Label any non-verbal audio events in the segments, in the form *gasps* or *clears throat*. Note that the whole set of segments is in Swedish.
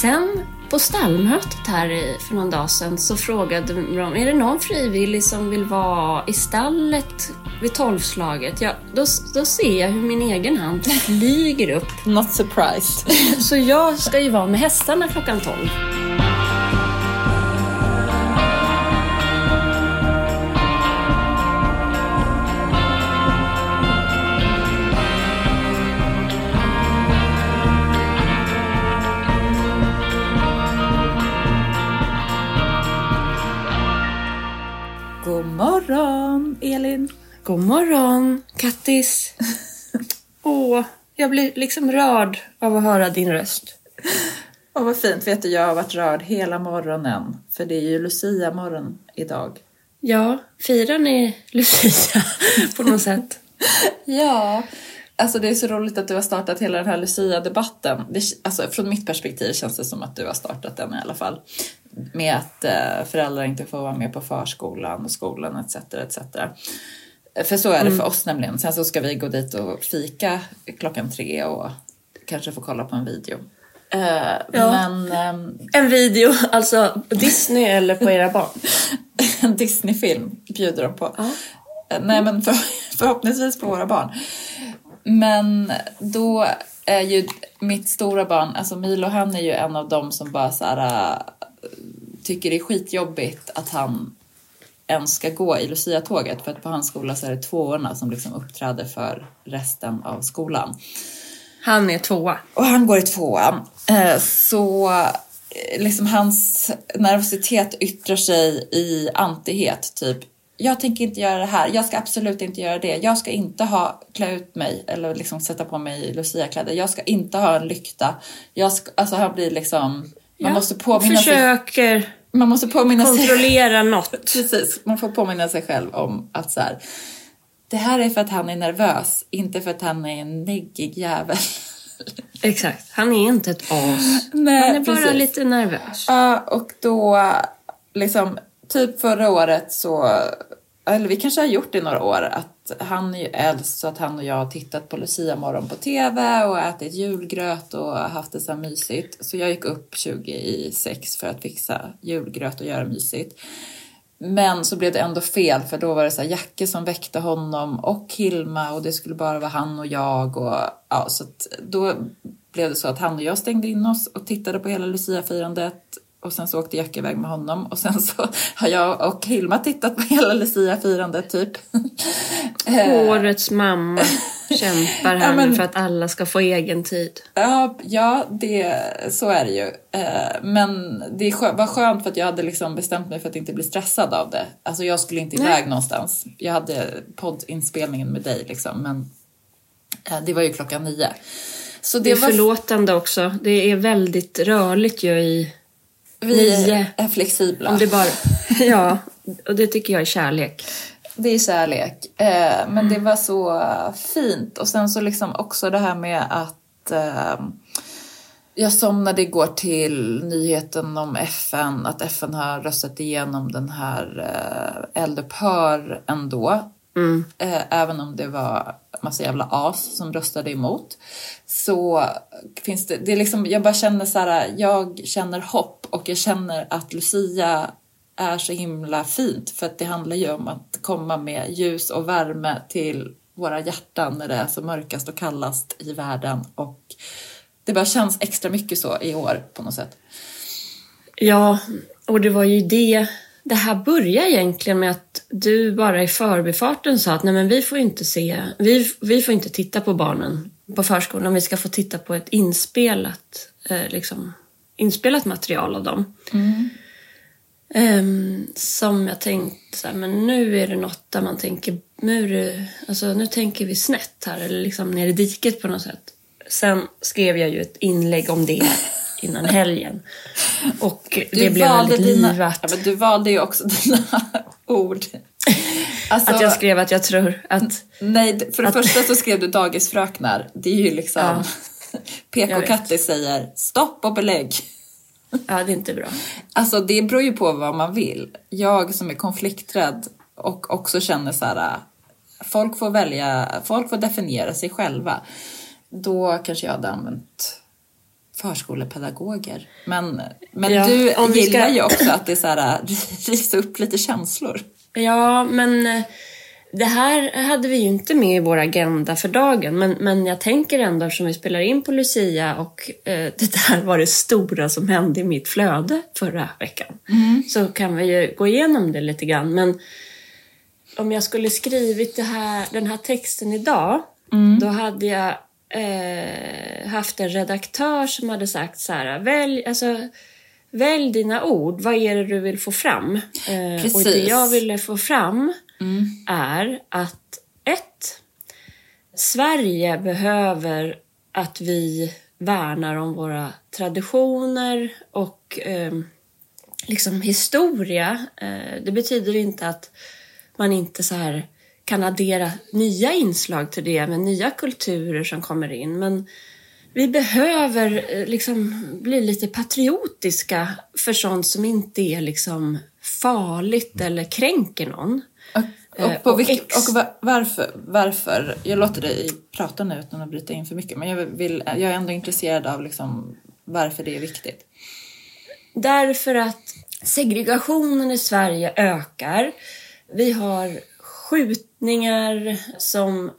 Sen på stallmötet här för någon dag sedan så frågade de, är det någon frivillig som vill vara i stallet vid tolvslaget? Ja, då, då ser jag hur min egen hand flyger upp. Not surprised. *laughs* Så jag ska ju vara med hästarna klockan tolv. Morgon, Elin. God morgon, Kattis. *laughs* Åh, jag blir liksom rörd av att höra din röst. Åh, vad fint. Vet du, jag har varit rörd hela morgonen. För det är ju Lucia-morgon idag. Ja, firar ni Lucia *laughs* på något sätt? Ja, alltså det är så roligt att du har startat hela den här Lucia-debatten. Alltså från mitt perspektiv känns det som att du har startat den i alla fall. Med att eh, föräldrar inte får vara med på förskolan och skolan etc. etc. För så är det för oss nämligen. Sen så ska vi gå dit och fika klockan tre och kanske få kolla på en video. Eh, Men ehm, En video, alltså Disney eller på era barn? *laughs* en Disney-film bjuder de på. Eh, Nej, men för, förhoppningsvis på våra barn. Men då är ju mitt stora barn, alltså Milo, han är ju en av dem som bara så här, äh, tycker det är skitjobbigt att han ens ska gå i Lucia-tåget för att på hans skola så är det tvåorna som liksom uppträder för resten av skolan. Han är tvåa. Och han går i tvåan. Eh, Så eh, liksom hans nervositet yttrar sig i antihet. Typ, jag tänker inte göra det här. Jag ska absolut inte göra det. Jag ska inte ha klä ut mig eller liksom sätta på mig Lucia-kläder. Jag ska inte ha en lykta. Jag ska, alltså han blir liksom... Man Ja, måste påminna sig, Försöker man måste påminna sig kontrollera något. *laughs* Precis, man får påminna sig själv om att så här, det här är för att han är nervös, inte för att han är en neggig jävel. *laughs* Exakt, han är inte ett as. Nej, han är bara precis. lite nervös. Ja, och då liksom typ förra året så, eller vi kanske har gjort det i några år, att han är ju äldst så att han och jag har tittat på Lucia morgon på TV och ätit julgröt och haft det så här mysigt. Så jag gick upp 20 i sex för att fixa julgröt och göra mysigt. Men så blev det ändå fel för då var det så här Jacke som väckte honom och Hilma och det skulle bara vara han och jag och ja, så att då blev det så att han och jag stängde in oss och tittade på hela Lucia-firandet och sen så åkte Jacke iväg med honom och sen så har jag och Hilma tittat på hela Lucia-firandet typ. *laughs* Årets mamma kämpar här Ja, men- för att alla ska få egen tid. Ja, ja det, så är det ju. Eh, Men det var skönt för att jag hade liksom bestämt mig för att inte bli stressad av det. Alltså jag skulle inte Nej. iväg någonstans. Jag hade poddinspelningen med dig liksom, men eh, det var ju klockan nio. Så Det det, är var... förlåtande också. Det är väldigt rörligt ju i... Vi nio. är flexibla. Om det bara... *laughs* Ja, och det tycker jag är kärlek. Det är kärlek. Eh, men det var så fint. Och sen så liksom också det här med att eh, jag somnade igår till nyheten om FN, att FN har röstat igenom den här eh, eldupphör ändå. Eh, även om det var massa jävla as som röstade emot. Så finns det, det är liksom, jag bara känner så här, jag känner hopp och jag känner att Lucia är så himla fint för att det handlar ju om att komma med ljus och värme till våra hjärtan när det är så mörkast och kallast i världen. Och det bara känns extra mycket så i år på något sätt. Ja, och det var ju det... Det här började egentligen med att du bara i förbifarten sa att nej men vi får inte se, vi, vi får inte titta på barnen på förskolan, vi ska få titta på ett inspelat, eh, liksom, inspelat material av dem. Ehm, som jag tänkte så här, men nu är det något där man tänker, nu, alltså, nu tänker vi snett här, eller liksom ner i diket på något sätt. Sen skrev jag ju ett inlägg om det innan helgen. Och det blev väldigt dina, livat. ja, men du valde ju också *laughs* dina ord. Alltså, Att jag skrev att jag tror att... Nej, för det första så skrev du dagisfröknar. Det är ju liksom... Ja. *laughs* Vet. PK-Katti säger stopp och belägg. Ja, det är inte bra. *laughs* Alltså det beror ju på vad man vill. Jag som är konflikträdd och också känner så här, folk får välja, folk får definiera sig själva. Då kanske jag hade använt förskolepedagoger. Men, men Ja, du gillar ska- ju också att det är så här, *laughs* rivs upp lite känslor. Ja, men eh, det här hade vi ju inte med i vår agenda för dagen. Men, men jag tänker ändå eftersom vi spelar in på Lucia och eh, det där var det stora som hände i mitt flöde förra veckan. Så kan vi ju gå igenom det lite grann. Men om jag skulle skrivit det här, den här texten idag, då hade jag eh, haft en redaktör som hade sagt så här, välj, alltså, välj dina ord, vad är det du vill få fram? Eh, och det jag ville få fram är att ett, Sverige behöver att vi värnar om våra traditioner och eh, liksom historia. Eh, det betyder inte att man inte så här kan addera nya inslag till det med nya kulturer som kommer in. Men vi behöver eh, liksom bli lite patriotiska för sånt som inte är liksom farligt eller kränker någon. Och, Eh, och, på och vilket, ex- och va- varför, varför, jag låter dig prata nu utan att bryta in för mycket, men jag, vill, jag är ändå intresserad av liksom varför det är viktigt. Därför att segregationen i Sverige ökar. Vi har skjutningar som...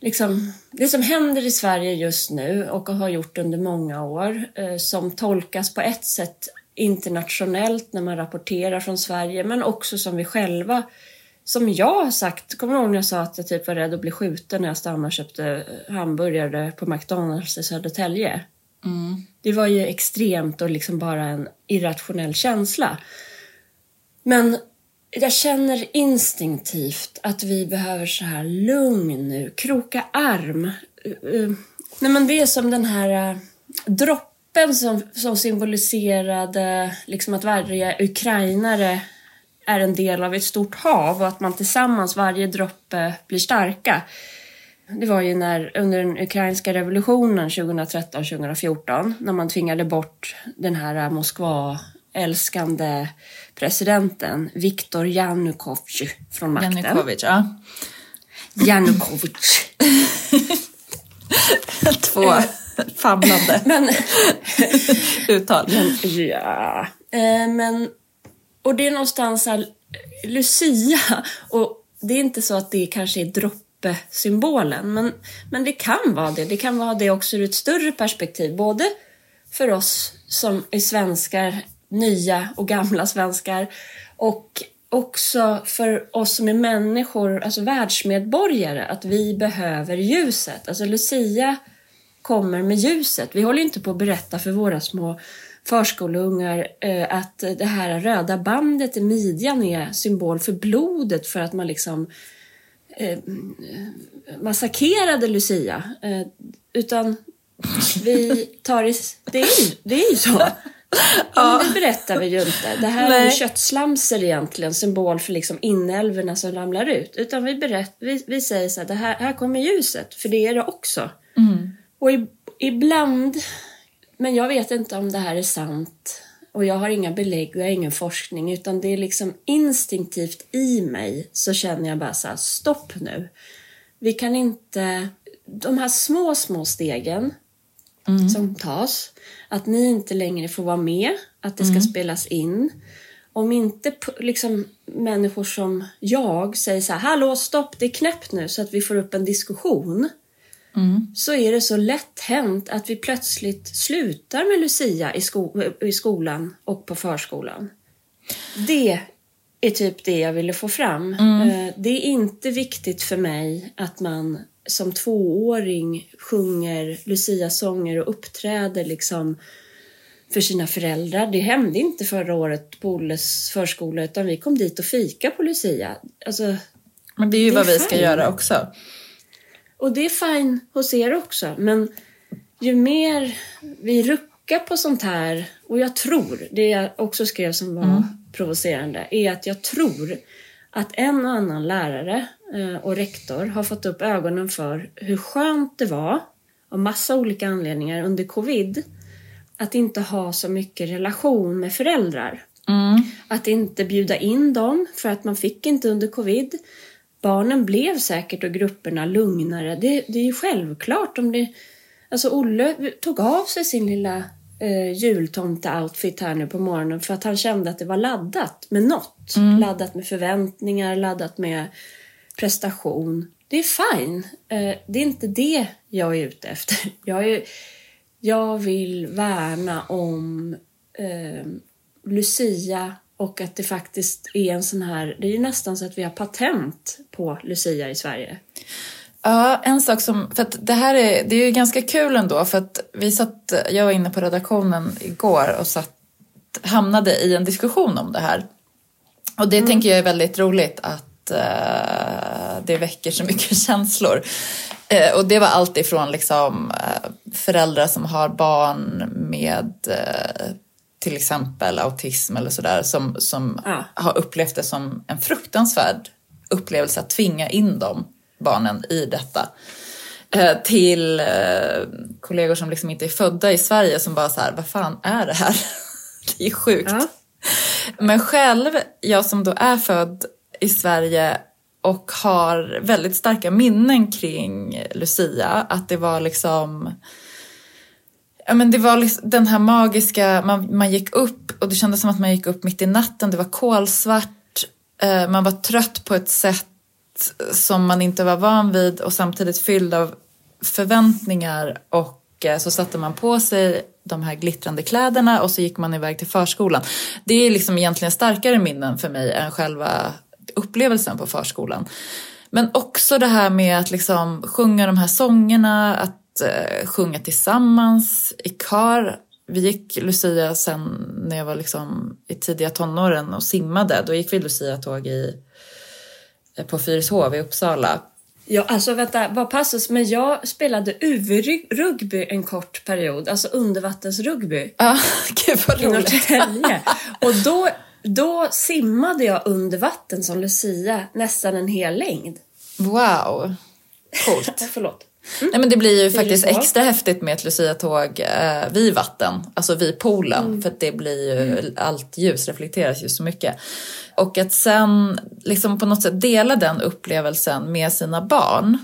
Liksom, det som händer i Sverige just nu och har gjort under många år eh, som tolkas på ett sätt internationellt när man rapporterar från Sverige men också som vi själva som jag har sagt, kommer du ihåg när jag sa att jag typ var rädd att bli skjuten när jag stannade och köpte hamburgare på McDonalds i Södertälje? Det var ju extremt och liksom bara en irrationell känsla. Men jag känner instinktivt att vi behöver så här lugn nu, kroka arm. Uh, uh, Nej men det är som den här uh, droppen som, som symboliserade liksom att varje ukrainare är en del av ett stort hav och att man tillsammans, varje droppe, blir starka. Det var ju när, under den ukrainska revolutionen 2013-2014 när man tvingade bort den här Moskva-älskande presidenten Viktor Janukovych från makten. Janukovic, ja. Janukovych. *laughs* Två famlande *laughs* Men, uttal. ja. Eh, men, och det är någonstans här, Lucia, och det är inte så att det kanske är droppesymbolen, men, men det kan vara det. Det kan vara det också ur ett större perspektiv, både för oss som är svenskar, nya och gamla svenskar, och också för oss som är människor, alltså världsmedborgare, att vi behöver ljuset. Alltså Lucia kommer med ljuset. Vi håller inte på att berätta för våra små förskoleungar eh, att det här röda bandet i midjan är symbol för blodet för att man liksom eh, massakrerade Lucia. Eh, utan vi tar i, det, är ju, det är ju så. Ja, men det berättar vi ju inte. Det här är Nej. köttslamser egentligen, symbol för liksom inälvorna som ramlar ut. Utan vi, berätt, vi, vi säger så här, det här, här kommer ljuset, för det är det också. Och i, ibland, men jag vet inte om det här är sant. Och jag har inga belägg och jag har ingen forskning. Utan det är liksom instinktivt i mig så känner jag bara så här, stopp nu. Vi kan inte, de här små, små stegen som tas, att ni inte längre får vara med, att det ska spelas in. Om inte liksom, människor som jag säger så här, hallå stopp, det är knäppt nu. Så att vi får upp en diskussion så är det så lätt hänt att vi plötsligt slutar med Lucia i, sko- i skolan och på förskolan. Det är typ det jag ville få fram. Eh, Det är inte viktigt för mig att man som tvååring sjunger Lucia-sånger och uppträder liksom för sina föräldrar. Det hände inte förra året på Olles förskola utan vi kom dit och fika på Lucia. Alltså, Men det är ju Det är vad vi ska göra också. Och det är fine hos er också, men ju mer vi ruckar på sånt här, och jag tror, det jag också skrev som var provocerande, är att jag tror att en och annan lärare eh, och rektor har fått upp ögonen för hur skönt det var, av massa olika anledningar, under covid, att inte ha så mycket relation med föräldrar. Att inte bjuda in dem, för att man fick inte under covid. Barnen blev säkert och grupperna lugnare. Det, det är ju självklart om det... Alltså Olle tog av sig sin lilla eh, jultomte-outfit här nu på morgonen för att han kände att det var laddat med något. Laddat med förväntningar, laddat med prestation. Det är fine. Eh, det är inte det jag är ute efter. *laughs* Jag, är, jag vill värna om eh, Lucia och att det faktiskt är en sån här... Det är ju nästan så att vi har patent på Lucia i Sverige. Ja, en sak som, för att det här är, det är ju ganska kul ändå för att vi satt, jag var inne på redaktionen igår och satt, hamnade i en diskussion om det här. Och det tänker jag är väldigt roligt att eh, det väcker så mycket *laughs* känslor. Eh, och det var allt ifrån liksom eh, föräldrar som har barn med till exempel autism eller sådär som, som Ja. har upplevt det som en fruktansvärd upplevelse att tvinga in dem, barnen, i detta. Eh, till eh, kollegor som liksom inte är födda i Sverige som bara så här, vad fan är det här? *laughs* det är sjukt. Ja. Men själv, jag som då är född i Sverige och har väldigt starka minnen kring Lucia, att det var liksom Ja, men det var liksom den här magiska, man, man gick upp och det kändes som att man gick upp mitt i natten, det var kolsvart, eh, man var trött på ett sätt som man inte var van vid och samtidigt fylld av förväntningar och eh, så satte man på sig de här glittrande kläderna och så gick man iväg till förskolan. Det är liksom egentligen starkare minnen för mig än själva upplevelsen på förskolan. Men också det här med att liksom sjunga de här sångerna, att eh, sjunga tillsammans i kör. Vi gick Lucia sen när jag var liksom i tidiga tonåren och simmade. Då gick vi Lucia-tåg i, eh, på Fyrishov i Uppsala. Ja, alltså vänta, bara passus. Men jag spelade UV-rugby en kort period, alltså undervattensrugby Ja, *laughs* gud vad i roligt. Norrtälje. *laughs* Och då, då simmade jag under vatten som Lucia nästan en hel längd. Wow, coolt. *laughs* Ja, förlåt. Nej, men det blir ju faktiskt Fyrishov. extra häftigt med ett Lucia-tåg eh, vid vatten, alltså vid poolen, för att det blir ju, allt ljus reflekteras ju så mycket. Och att sen liksom på något sätt dela den upplevelsen med sina barn,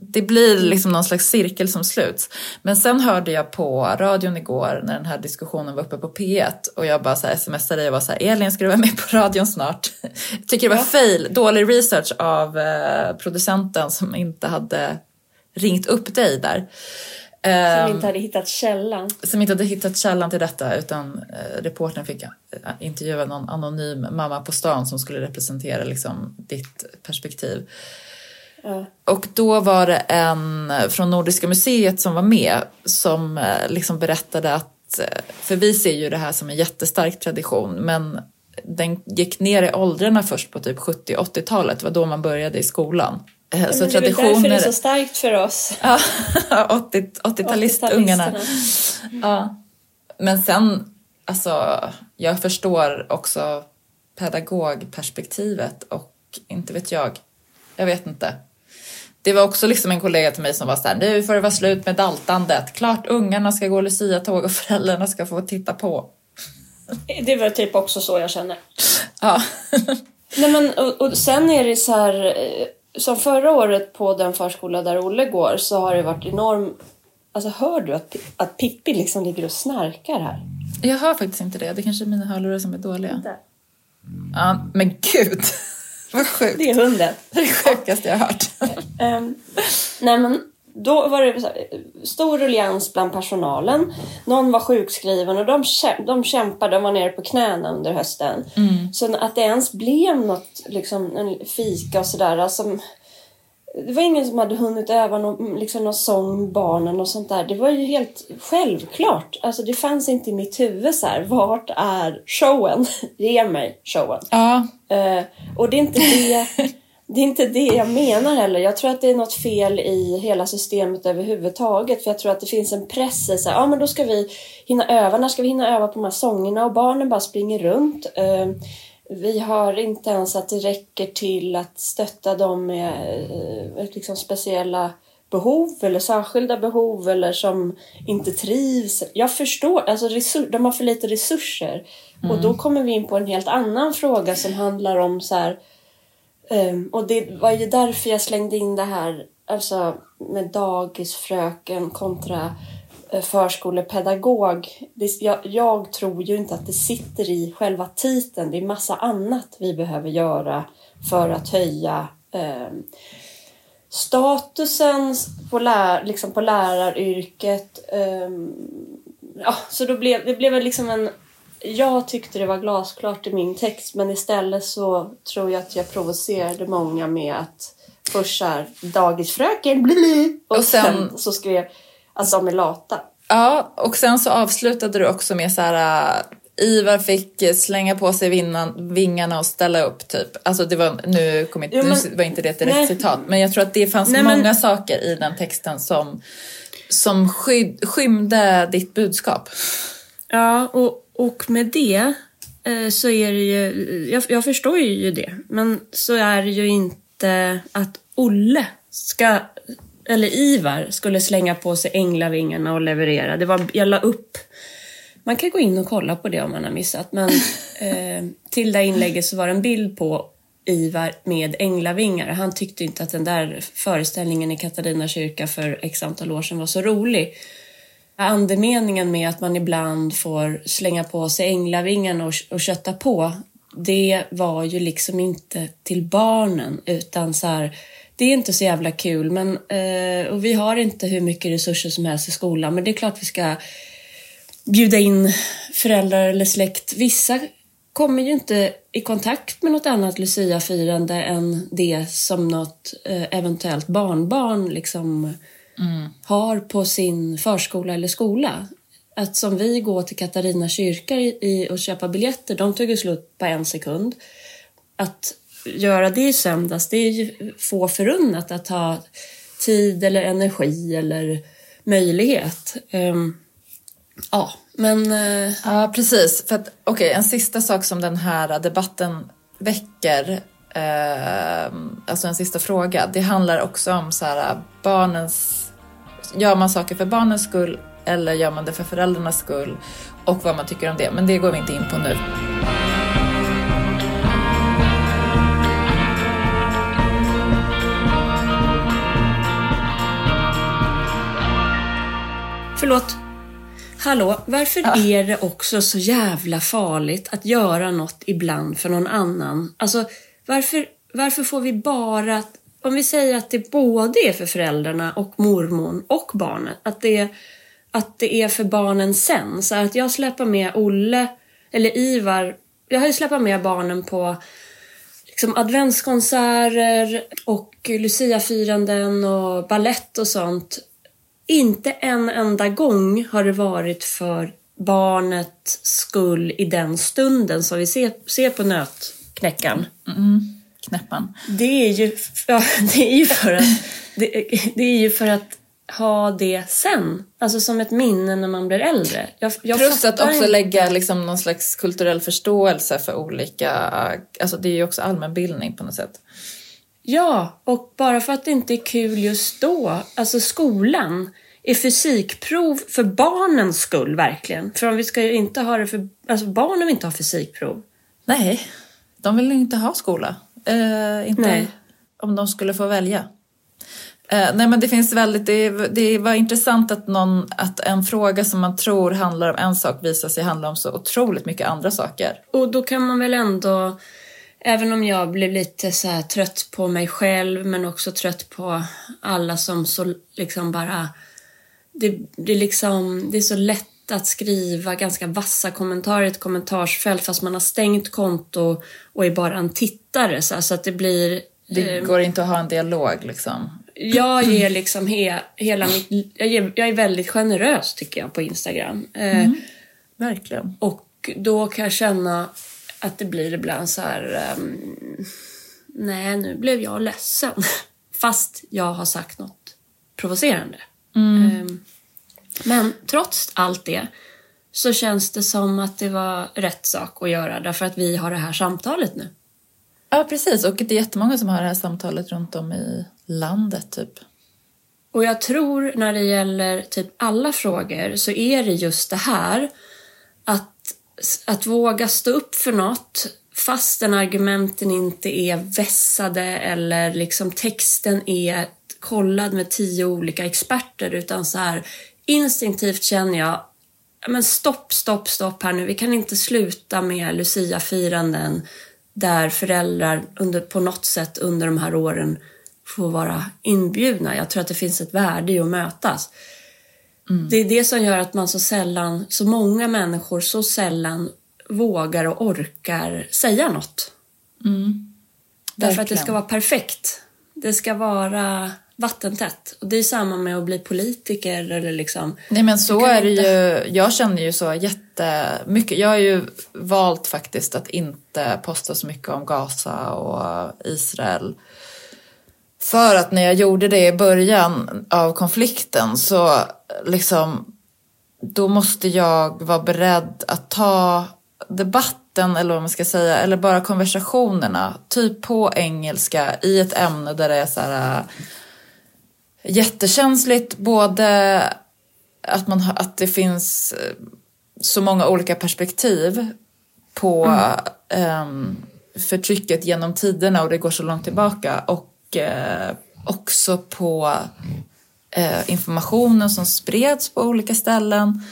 det blir liksom någon slags cirkel som sluts. Men sen hörde jag på radion igår när den här diskussionen var uppe på P1 och jag bara så här smsade och var så här, Elin ska du vara med på radion snart? Jag *laughs* tycker det var fail, dålig research av eh, producenten som inte hade ringt upp dig där. Som Ehm, inte hade hittat källan. som inte hade hittat källan till detta utan eh, reportern fick eh, intervjua någon anonym mamma på stan som skulle representera liksom, ditt perspektiv. Ja. Och då var det en från Nordiska museet som var med som eh, liksom berättade att, eh, för vi ser ju det här som en jättestark tradition, men den gick ner i åldrarna först på typ 70-80-talet, det var då man började i skolan. Eh, Men Så det är väl därför det är så starkt för oss. Ja, *laughs* 80 80-talistungarna. Ja. Men sen, alltså, jag förstår också pedagogperspektivet och inte vet jag. Jag vet inte. Det var också liksom en kollega till mig som var så här, nu får det vara slut med daltandet. Klart ungarna ska gå Lucia-tåg och föräldrarna ska få titta på. *laughs* Det var typ också så jag känner. Ja. Nej, men, och, och sen är det så här, eh, som förra året på den förskola där Olle går så har det varit enorm... Alltså hör du att, att Pippi liksom ligger och snarkar här? Jag hör faktiskt inte det. Det kanske är mina hörlurar som är dåliga. Ja, men gud. *laughs* Vad sjukt. Det är hunden. Det är det sjukaste jag har hört. Ehm, nej men då var det här, stor ruljans bland personalen. Någon var sjukskriven och de, kä- de kämpade, de var nere på knäna under hösten. Så att det ens blev något, liksom en fika och sådär. Alltså, det var ingen som hade hunnit öva någon, liksom någon sång med barnen och sånt där. Det var ju helt självklart. Alltså det fanns inte i mitt huvud så här, vart är showen? *laughs* Ge mig showen. Ja, Eh, och det är, inte det, *laughs* det är inte det jag menar heller. Jag tror att det är något fel i hela systemet överhuvudtaget. För jag tror att det finns en press i så här, ja men då ska vi hinna öva. När ska vi hinna öva på de här sångerna? Och barnen bara springer runt. Eh, vi har inte ens att det räcker till att stötta dem med eh, liksom speciella behov eller särskilda behov eller som inte trivs. Jag förstår, alltså de har för lite resurser. Och då kommer vi in på en helt annan fråga som handlar om så här, Um, och det var ju därför jag slängde in det här alltså med dagisfröken kontra eh, förskolepedagog. Det, jag, jag tror ju inte att det sitter i själva titeln. Det är massa annat vi behöver göra för att höja eh, statusen på, lär, liksom på läraryrket. Eh, ja, så då blev, det blev liksom en... Jag tyckte det var glasklart i min text men istället så tror jag att jag provocerade många med att först såhär dagisfröken bli, och, Och sen- sen så skrev att de är lata. Ja, och sen så avslutade du också med så här... äh, Ivar fick slänga på sig vinnan, vingarna och ställa upp typ. Alltså det var, nu, kom inte, Jo, men- nu var inte det ett direkt nej. citat, men jag tror att det fanns Nej, men- många saker i den texten som, som skyd, skymde ditt budskap. Ja, och, och med det eh, så är det ju, jag, jag förstår ju det, men så är det ju inte att Olle ska, eller Ivar skulle slänga på sig änglavingarna och leverera. Det var, jag la upp, man kan gå in och kolla på det om man har missat, men *laughs* eh, till det inlägget så var det en bild på Ivar med änglavingar. Han tyckte inte att den där föreställningen i Katarina kyrka för x antal år sedan var så rolig. Andemeningen med att man ibland får slänga på sig änglavingarna och, och kötta på, det var ju liksom inte till barnen utan så här, det är inte så jävla kul men, eh, och vi har inte hur mycket resurser som helst i skolan men det är klart vi ska bjuda in föräldrar eller släkt. Vissa kommer ju inte i kontakt med något annat luciafirande än det som något eh, eventuellt barnbarn liksom har på sin förskola eller skola. Att som vi går till Katarina kyrka i, i, och köpa biljetter, de tog ju slut på en sekund. Att göra det i söndags, det är ju få förunnat att ha tid eller energi eller möjlighet. Um, ja, men... eh, Ja, precis. För att, okay, en sista sak som den här debatten väcker, eh, alltså en sista fråga, det handlar också om så här, barnens, gör man saker för barnens skull eller gör man det för föräldrarnas skull och vad man tycker om det. Men det går vi inte in på nu. Förlåt. Hallå, varför är det också så jävla farligt att göra något ibland för någon annan? Alltså, varför, varför får vi bara... Om vi säger att det både är för föräldrarna och mormon och barnet, att det, att det är för barnen sen. Så att jag släpper med Olle, eller Ivar, jag har ju släppt med barnen på liksom adventskonserter och luciafiranden och ballett och sånt. Inte en enda gång har det varit för barnets skull i den stunden som vi ser, ser på nötknäckaren. Mm. Knäppan. Det är ju, ja, *laughs* det är ju för att det, det är ju för att ha det sen. Alltså som ett minne när man blir äldre. Jag, jag Plus att också inte- lägga liksom någon slags kulturell förståelse för olika, alltså det är ju också allmänbildning på något sätt. Ja, och bara för att det inte är kul just då. Alltså skolan är fysikprov för barnens skull verkligen. För om vi ska ju inte ha det för... Alltså barnen vill inte ha fysikprov. Nej, de vill ju inte ha skola. Eh, inte Nej. om de skulle få välja. Eh, nej men det finns väldigt, det, det var intressant att, någon, att en fråga som man tror handlar om en sak visar sig handla om så otroligt mycket andra saker. Och då kan man väl ändå, även om jag blev lite så trött på mig själv men också trött på alla som så liksom bara... Det, det, liksom, det är så lätt att skriva ganska vassa kommentarer i ett kommentarsfält fast man har stängt konto och är bara en tittare. Så, så att det blir... Det eh, går inte att ha en dialog liksom. jag ger liksom he, hela mitt... Jag, ger, jag är väldigt generös tycker jag på Instagram. Eh, Verkligen. och då kan jag känna att det blir ibland så här... ehm, nej, nu blev jag ledsen. *laughs* Fast jag har sagt något provocerande. Ehm, men trots allt det så känns det som att det var rätt sak att göra därför att vi har det här samtalet nu. Ja precis och det är jättemånga som har det här samtalet runt om i landet typ. Och jag tror när det gäller typ alla frågor så är det just det här att, att våga stå upp för något fastän argumenten inte är vässade eller liksom texten är kollad med tio olika experter utan så här instinktivt känner jag men stopp, stopp, stopp här nu. Vi kan inte sluta med Lucia-firanden där föräldrar under, på något sätt under de här åren får vara inbjudna. Jag tror att det finns ett värde i att mötas. Mm. Det är det som gör att man så sällan, så många människor så sällan vågar och orkar säga något. Mm. Därför att det ska vara perfekt. Det ska vara vattentätt. Och det är samma med att bli politiker eller liksom... Nej men så är det inte... ju. Jag känner ju så jättemycket. Jag har ju valt faktiskt att inte posta så mycket om Gaza och Israel. För att när jag gjorde det i början av konflikten så liksom då måste jag vara beredd att ta debatten eller vad man ska säga eller bara konversationerna typ på engelska i ett ämne där det är så här jättekänsligt. Både att, man, att det finns eh, så många olika perspektiv på mm. um, förtrycket genom tiderna och det går så långt tillbaka. Och uh, också på uh, informationen som spreds på olika ställen.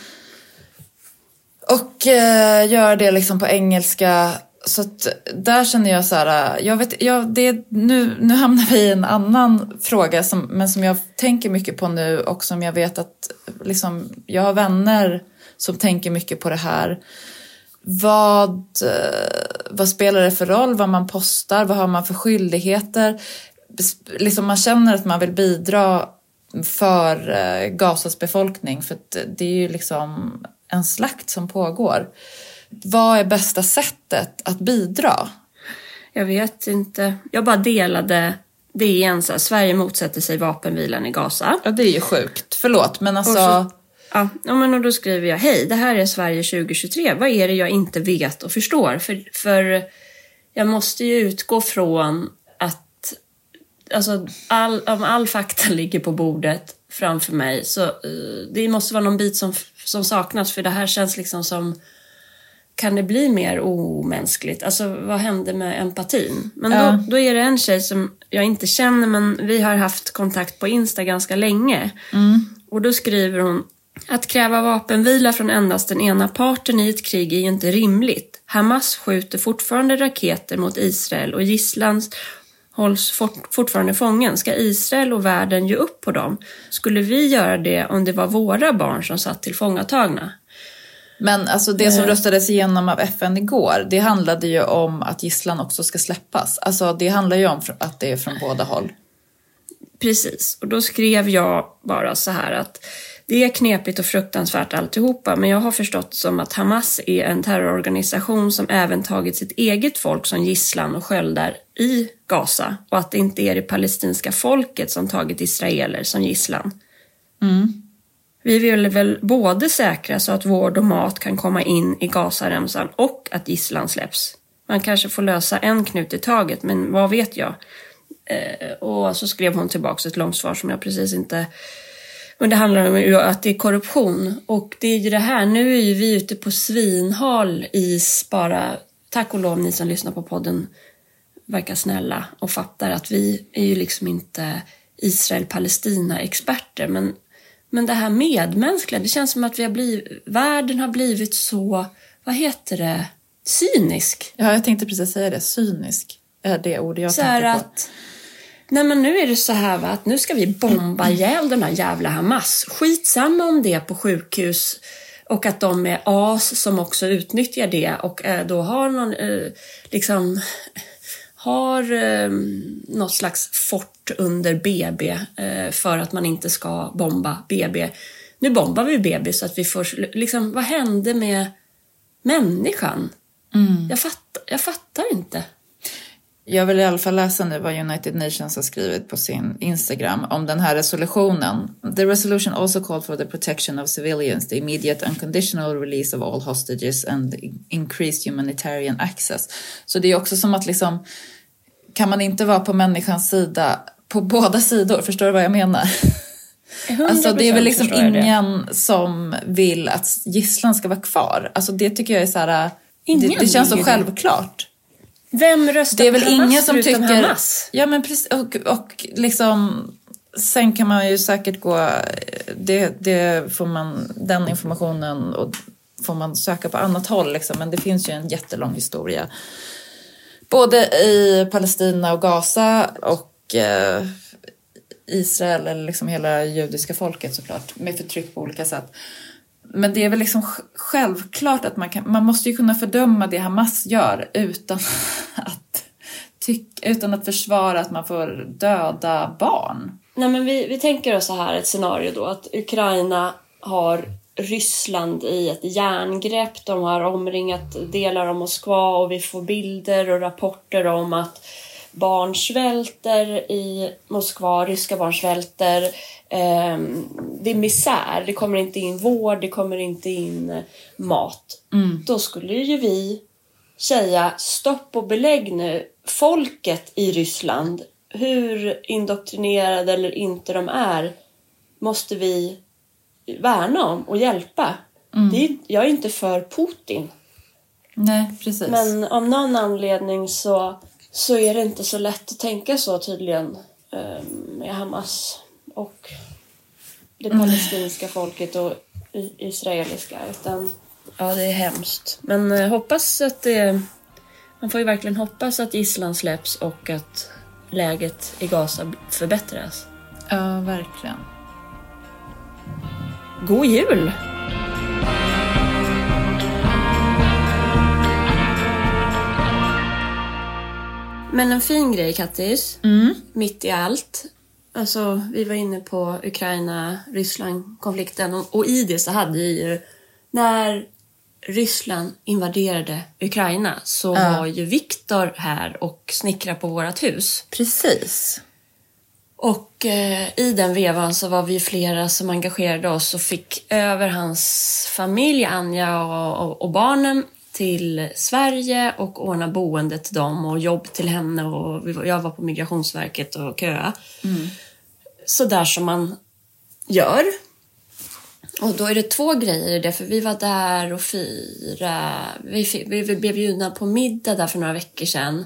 Och uh, göra det liksom på engelska så att där känner jag så här, jag vet, jag, det, nu, nu hamnar vi i en annan fråga som, men som jag tänker mycket på nu och som jag vet att liksom, jag har vänner som tänker mycket på det här. Vad, eh, vad spelar det för roll vad man postar? Vad har man för skyldigheter? Liksom man känner att man vill bidra för eh, Gazas befolkning för det är ju liksom en slakt som pågår. Vad är bästa sättet att bidra? Jag vet inte. Jag bara delade DN så här, Sverige motsätter sig vapenvilan i Gaza. Ja, det är ju sjukt. Förlåt, men alltså... Så, ja, men och då skriver jag, hej, det här är Sverige 2023. Vad är det jag inte vet och förstår? För, för jag måste ju utgå från att alltså, all, om all fakta *laughs* ligger på bordet framför mig så uh, det måste vara någon bit som, som saknas för det här känns liksom som kan det bli mer omänskligt? Alltså vad hände med empatin? Men ja. då, då är det en tjej som jag inte känner men vi har haft kontakt på Insta ganska länge. Mm. Och då skriver hon att kräva vapenvila från endast den ena parten i ett krig är ju inte rimligt. Hamas skjuter fortfarande raketer mot Israel och gisslan hålls fort, fortfarande fången. Ska Israel och världen ge upp på dem? Skulle vi göra det om det var våra barn som satt tillfångatagna? Men alltså det som eh. röstades igenom av FN igår, det handlade ju om att gisslan också ska släppas. Alltså det handlar ju om att det är från båda håll. Precis, och då skrev jag bara så här att det är knepigt och fruktansvärt alltihopa, men jag har förstått som att Hamas är en terrororganisation som även tagit sitt eget folk som gisslan och sköldar i Gaza och att det inte är det palestinska folket som tagit israeler som gisslan. Mm. Vi vill väl både säkra så att vård och mat kan komma in i Gazaremsan och att gisslan släpps. Man kanske får lösa en knut i taget, men vad vet jag? Eh, och så skrev hon tillbaka ett långt svar som jag precis inte... Men det handlar om att det är korruption. Och det är ju det här, nu är ju vi ute på svinhal is bara. Tack och lov ni som lyssnar på podden verkar snälla och fattar att vi är ju liksom inte Israel-Palestina-experter. Men men det här medmänskliga, det känns som att vi har blivit, världen har blivit så, vad heter det, cynisk. Ja, jag tänkte precis säga det. Cynisk är det ord jag så tänker på. Att, nej men nu är det så här va, att nu ska vi bomba ihjäl den här jävla Hamas. Skitsamma om det på sjukhus och att de är as som också utnyttjar det och eh, då har någon eh, liksom har eh, något slags fort under BB eh, för att man inte ska bomba BB. Nu bombar vi BB så att vi får, liksom, vad hände med människan? Mm. Jag, fatt, jag fattar inte. Jag vill i alla fall läsa nu vad United Nations har skrivit på sin Instagram om den här resolutionen. The resolution also called for the protection of civilians, the immediate unconditional release of all hostages and increased humanitarian access. Så det är också som att liksom kan man inte vara på människans sida på båda sidor? Förstår du vad jag menar? Alltså det är väl liksom ingen som vill att gisslan ska vara kvar. Alltså det tycker jag är så här, det, det, känns så självklart. Vem röstar Det är väl ingen som tycker... Hamas? Ja, men precis. Och, och liksom... Sen kan man ju säkert gå... Det, det får man, den informationen och får man söka på annat håll. Liksom. Men det finns ju en jättelång historia. Både i Palestina och Gaza och eh, Israel, eller liksom hela judiska folket såklart, med förtryck på olika sätt. Men det är väl liksom självklart att man kan, man måste ju kunna fördöma det Hamas gör utan *laughs* att, tyck, utan att försvara att man får döda barn. Nej, men vi, vi tänker oss så här ett scenario då att Ukraina har Ryssland i ett järngrepp. De har omringat delar av Moskva och vi får bilder och rapporter om att barn svälter i Moskva, ryska barn svälter. Ehm, det är misär, det kommer inte in vård, det kommer inte in eh, mat. Då skulle ju vi säga stopp och belägg nu. Folket i Ryssland, hur indoktrinerade eller inte de är, måste vi värna om och hjälpa. Det är, jag är inte för Putin. Nej, precis. Men av någon anledning så, så är det inte så lätt att tänka så tydligen med Hamas och det palestinska folket och israeliska. Utan, ja, det är hemskt. Men eh, hoppas att det... Man får ju verkligen hoppas att gisslan släpps och att läget i Gaza förbättras. Ja, verkligen. God jul! Men en fin grej, Kattis, mitt i allt. Alltså, vi var inne på Ukraina-Ryssland-konflikten och, och i det så hade vi ju... När Ryssland invaderade Ukraina så Ja. var ju Viktor här och snickrade på vårt hus. Precis. Och eh, i den vevan så var vi flera som engagerade oss och fick över hans familj, Anja och, och, och barnen till Sverige och ordna boende till dem och jobb till henne och jag var på Migrationsverket och köa. Så där som man gör. Och då är det två grejer i det, för vi var där och fira. Vi, vi, vi blev bjudna på middag där för några veckor sedan.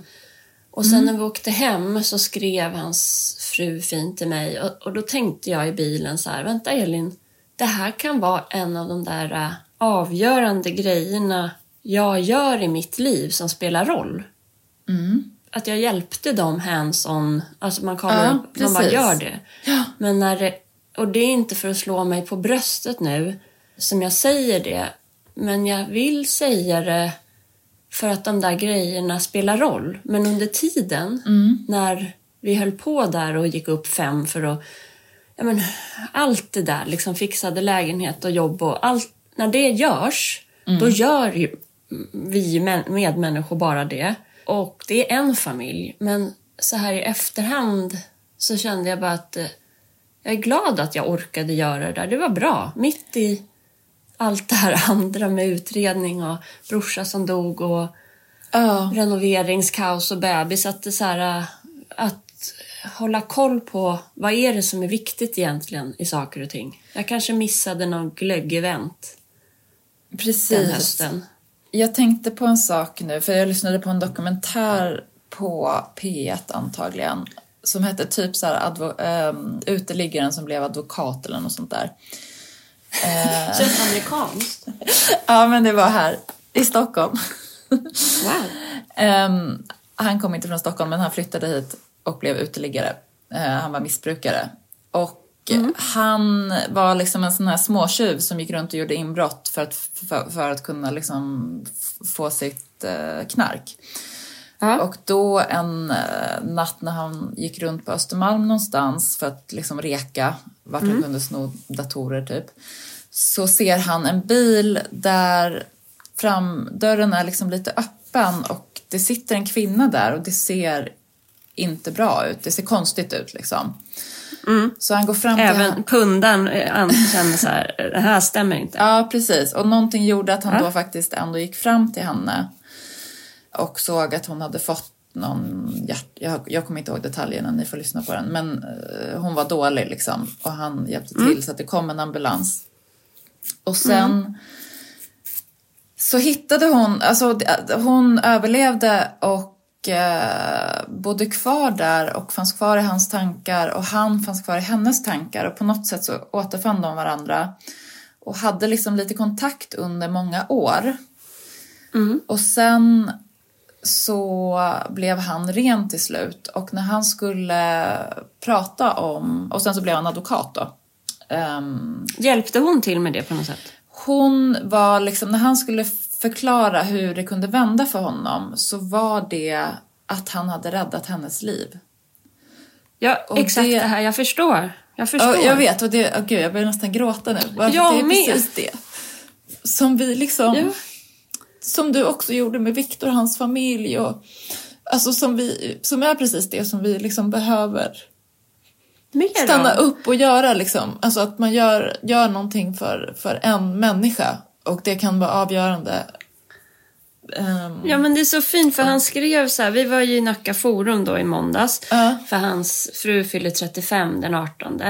Och sen när vi åkte hem så skrev hans fru fint till mig och, och då tänkte jag i bilen så här, vänta Elin, det här kan vara en av de där äh, avgörande grejerna jag gör i mitt liv som spelar roll. Att jag hjälpte dem hands-on, alltså man kollar Ja, upp, man bara gör det. Men när det, och det är inte för att slå mig på bröstet nu som jag säger det, men jag vill säga det för att de där grejerna spelar roll. Men under tiden när vi höll på där och gick upp fem för att... Ja, men, allt det där, liksom fixade lägenhet och jobb och allt. När det görs, då gör ju vi med- medmänniskor bara det. Och det är en familj. Men så här i efterhand så kände jag bara att eh, jag är glad att jag orkade göra det där. Det var bra. Mitt i allt det här *laughs* andra med utredning och brorsa som dog och Ja. renoveringskaos och bebis. Att, det så här, äh, att hålla koll på vad är det som är viktigt egentligen i saker och ting. Jag kanske missade någon glöggevent den Precis. hösten. Jag tänkte på en sak nu, för jag lyssnade på en dokumentär på P1 antagligen, som hette typ så här ehm, uteliggaren som blev advokat eller något sånt där. Känns amerikanskt. *laughs* Ja, men det var här i Stockholm. Wow. Ehm, han kom inte från Stockholm, men han flyttade hit och blev uteliggare. Eh, han var missbrukare. Och han var liksom en sån här småtjuv som gick runt och gjorde inbrott för att, för, för att kunna liksom få sitt eh, knark. Ja. Och då en eh, natt när han gick runt på Östermalm någonstans för att liksom reka vart han kunde sno datorer typ. Så ser han en bil där framdörren är liksom lite öppen och det sitter en kvinna där och det ser inte bra ut. Det ser konstigt ut liksom. Så han går fram till. Även pundaren eh, an- känner så här, det här stämmer inte. Ja, precis. Och någonting gjorde att han då faktiskt ändå gick fram till henne och såg att hon hade fått någon hjärt... Jag, jag kommer inte ihåg detaljerna, ni får lyssna på den. Men eh, hon var dålig liksom och han hjälpte till så att det kom en ambulans. Och sen så hittade hon, alltså hon överlevde och eh, bodde kvar där och fanns kvar i hans tankar och han fanns kvar i hennes tankar och på något sätt så återfann de varandra och hade liksom lite kontakt under många år. Mm. Och sen så blev han ren till slut och när han skulle prata om, och sen så blev han advokat då. Ehm, Hjälpte hon till med det på något sätt? hon var liksom, när han skulle förklara hur det kunde vända för honom så var det att han hade räddat hennes liv. Ja, Och exakt det- det... här. Jag förstår. Jag förstår. Ja, jag vet och det, oh gud jag börjar nästan gråta nu. Bara för Jag det är med. precis det. Som vi liksom, Ja. som du också gjorde med Viktor och hans familj och alltså som vi, som är precis det som vi liksom behöver Mer stanna då? upp och göra liksom. Alltså att man gör, gör någonting för, för en människa och det kan vara avgörande. Ehm, Ja men det är så fint för han skrev så här, vi var ju i Nacka forum då i måndags. Ja. För hans fru fyller 35 den 18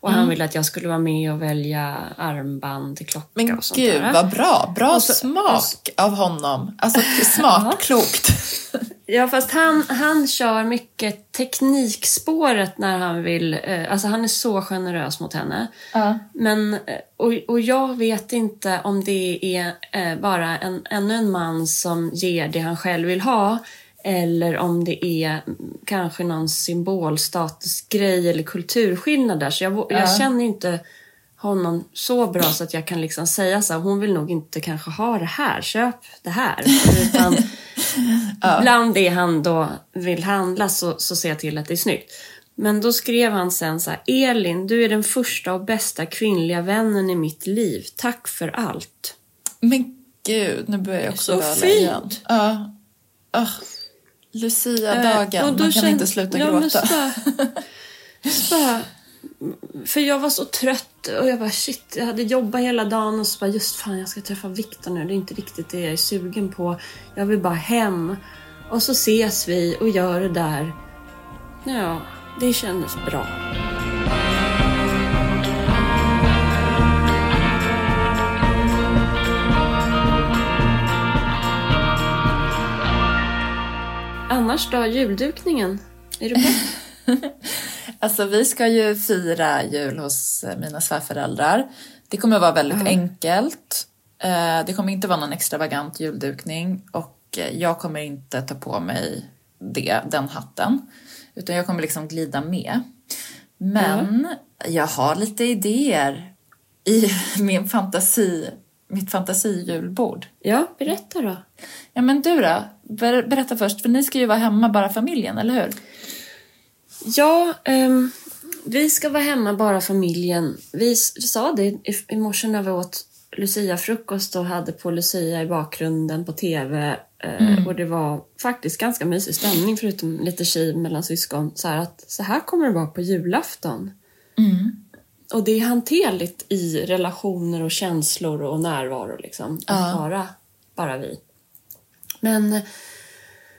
och Mm. han ville att jag skulle vara med och välja armband klocka Men och sånt gud där. vad bra, bra så- smak av honom. Alltså *laughs* smart, klokt. *laughs* Ja fast han, han kör mycket teknikspåret när han vill, eh, alltså han är så generös mot henne. Ja. Men, eh, och, och jag vet inte om det är eh, bara en, ännu en man som ger det han själv vill ha eller om det är kanske någon symbolstatusgrej eller kulturskillnad där. Så jag, vå- jag Ja. känner inte honom så bra så att jag kan liksom säga så här, hon vill nog inte kanske ha det här, köp det här. Utan *laughs* bland det han då vill handla så, så ser jag till att det är snyggt. Men då skrev han sen så här, Elin, du är den första och bästa kvinnliga vännen i mitt liv. Tack för allt. Men gud, nu börjar jag också Så fint. igen. Ja. Ah, Lucia-dagen, då man kan kände- inte sluta ja, men gråta. så bara- så bara- för jag var så trött och jag bara shit, jag hade jobbat hela dagen och så bara just fan jag ska träffa Viktor nu. Det är inte riktigt det jag är sugen på. Jag vill bara hem. Och så ses vi och gör det där. Ja, det kändes bra. Annars då, juldukningen? Är du pepp? *laughs* Alltså vi ska ju fira jul hos eh, mina svärföräldrar. Det kommer att vara väldigt enkelt. Eh, Det kommer inte vara någon extravagant juldukning och eh, jag kommer inte ta på mig det, den hatten. Utan jag kommer liksom glida med. Men jag har lite idéer i *laughs* min fantasi, mitt fantasijulbord. Ja, berätta då. Ja men du då? Ber- Berätta först, för ni ska ju vara hemma bara familjen, eller hur? Ja, ehm, vi ska vara hemma bara familjen. Vi sa det i, i morse när vi åt Lucia-frukost och hade på Lucia i bakgrunden på TV. Eh, Och det var faktiskt ganska mysig stämning förutom lite kiv mellan syskon. Så här att så här kommer det vara på julafton. Och det är hanterligt i relationer och känslor och närvaro liksom. Att Ja. vara bara vi. Men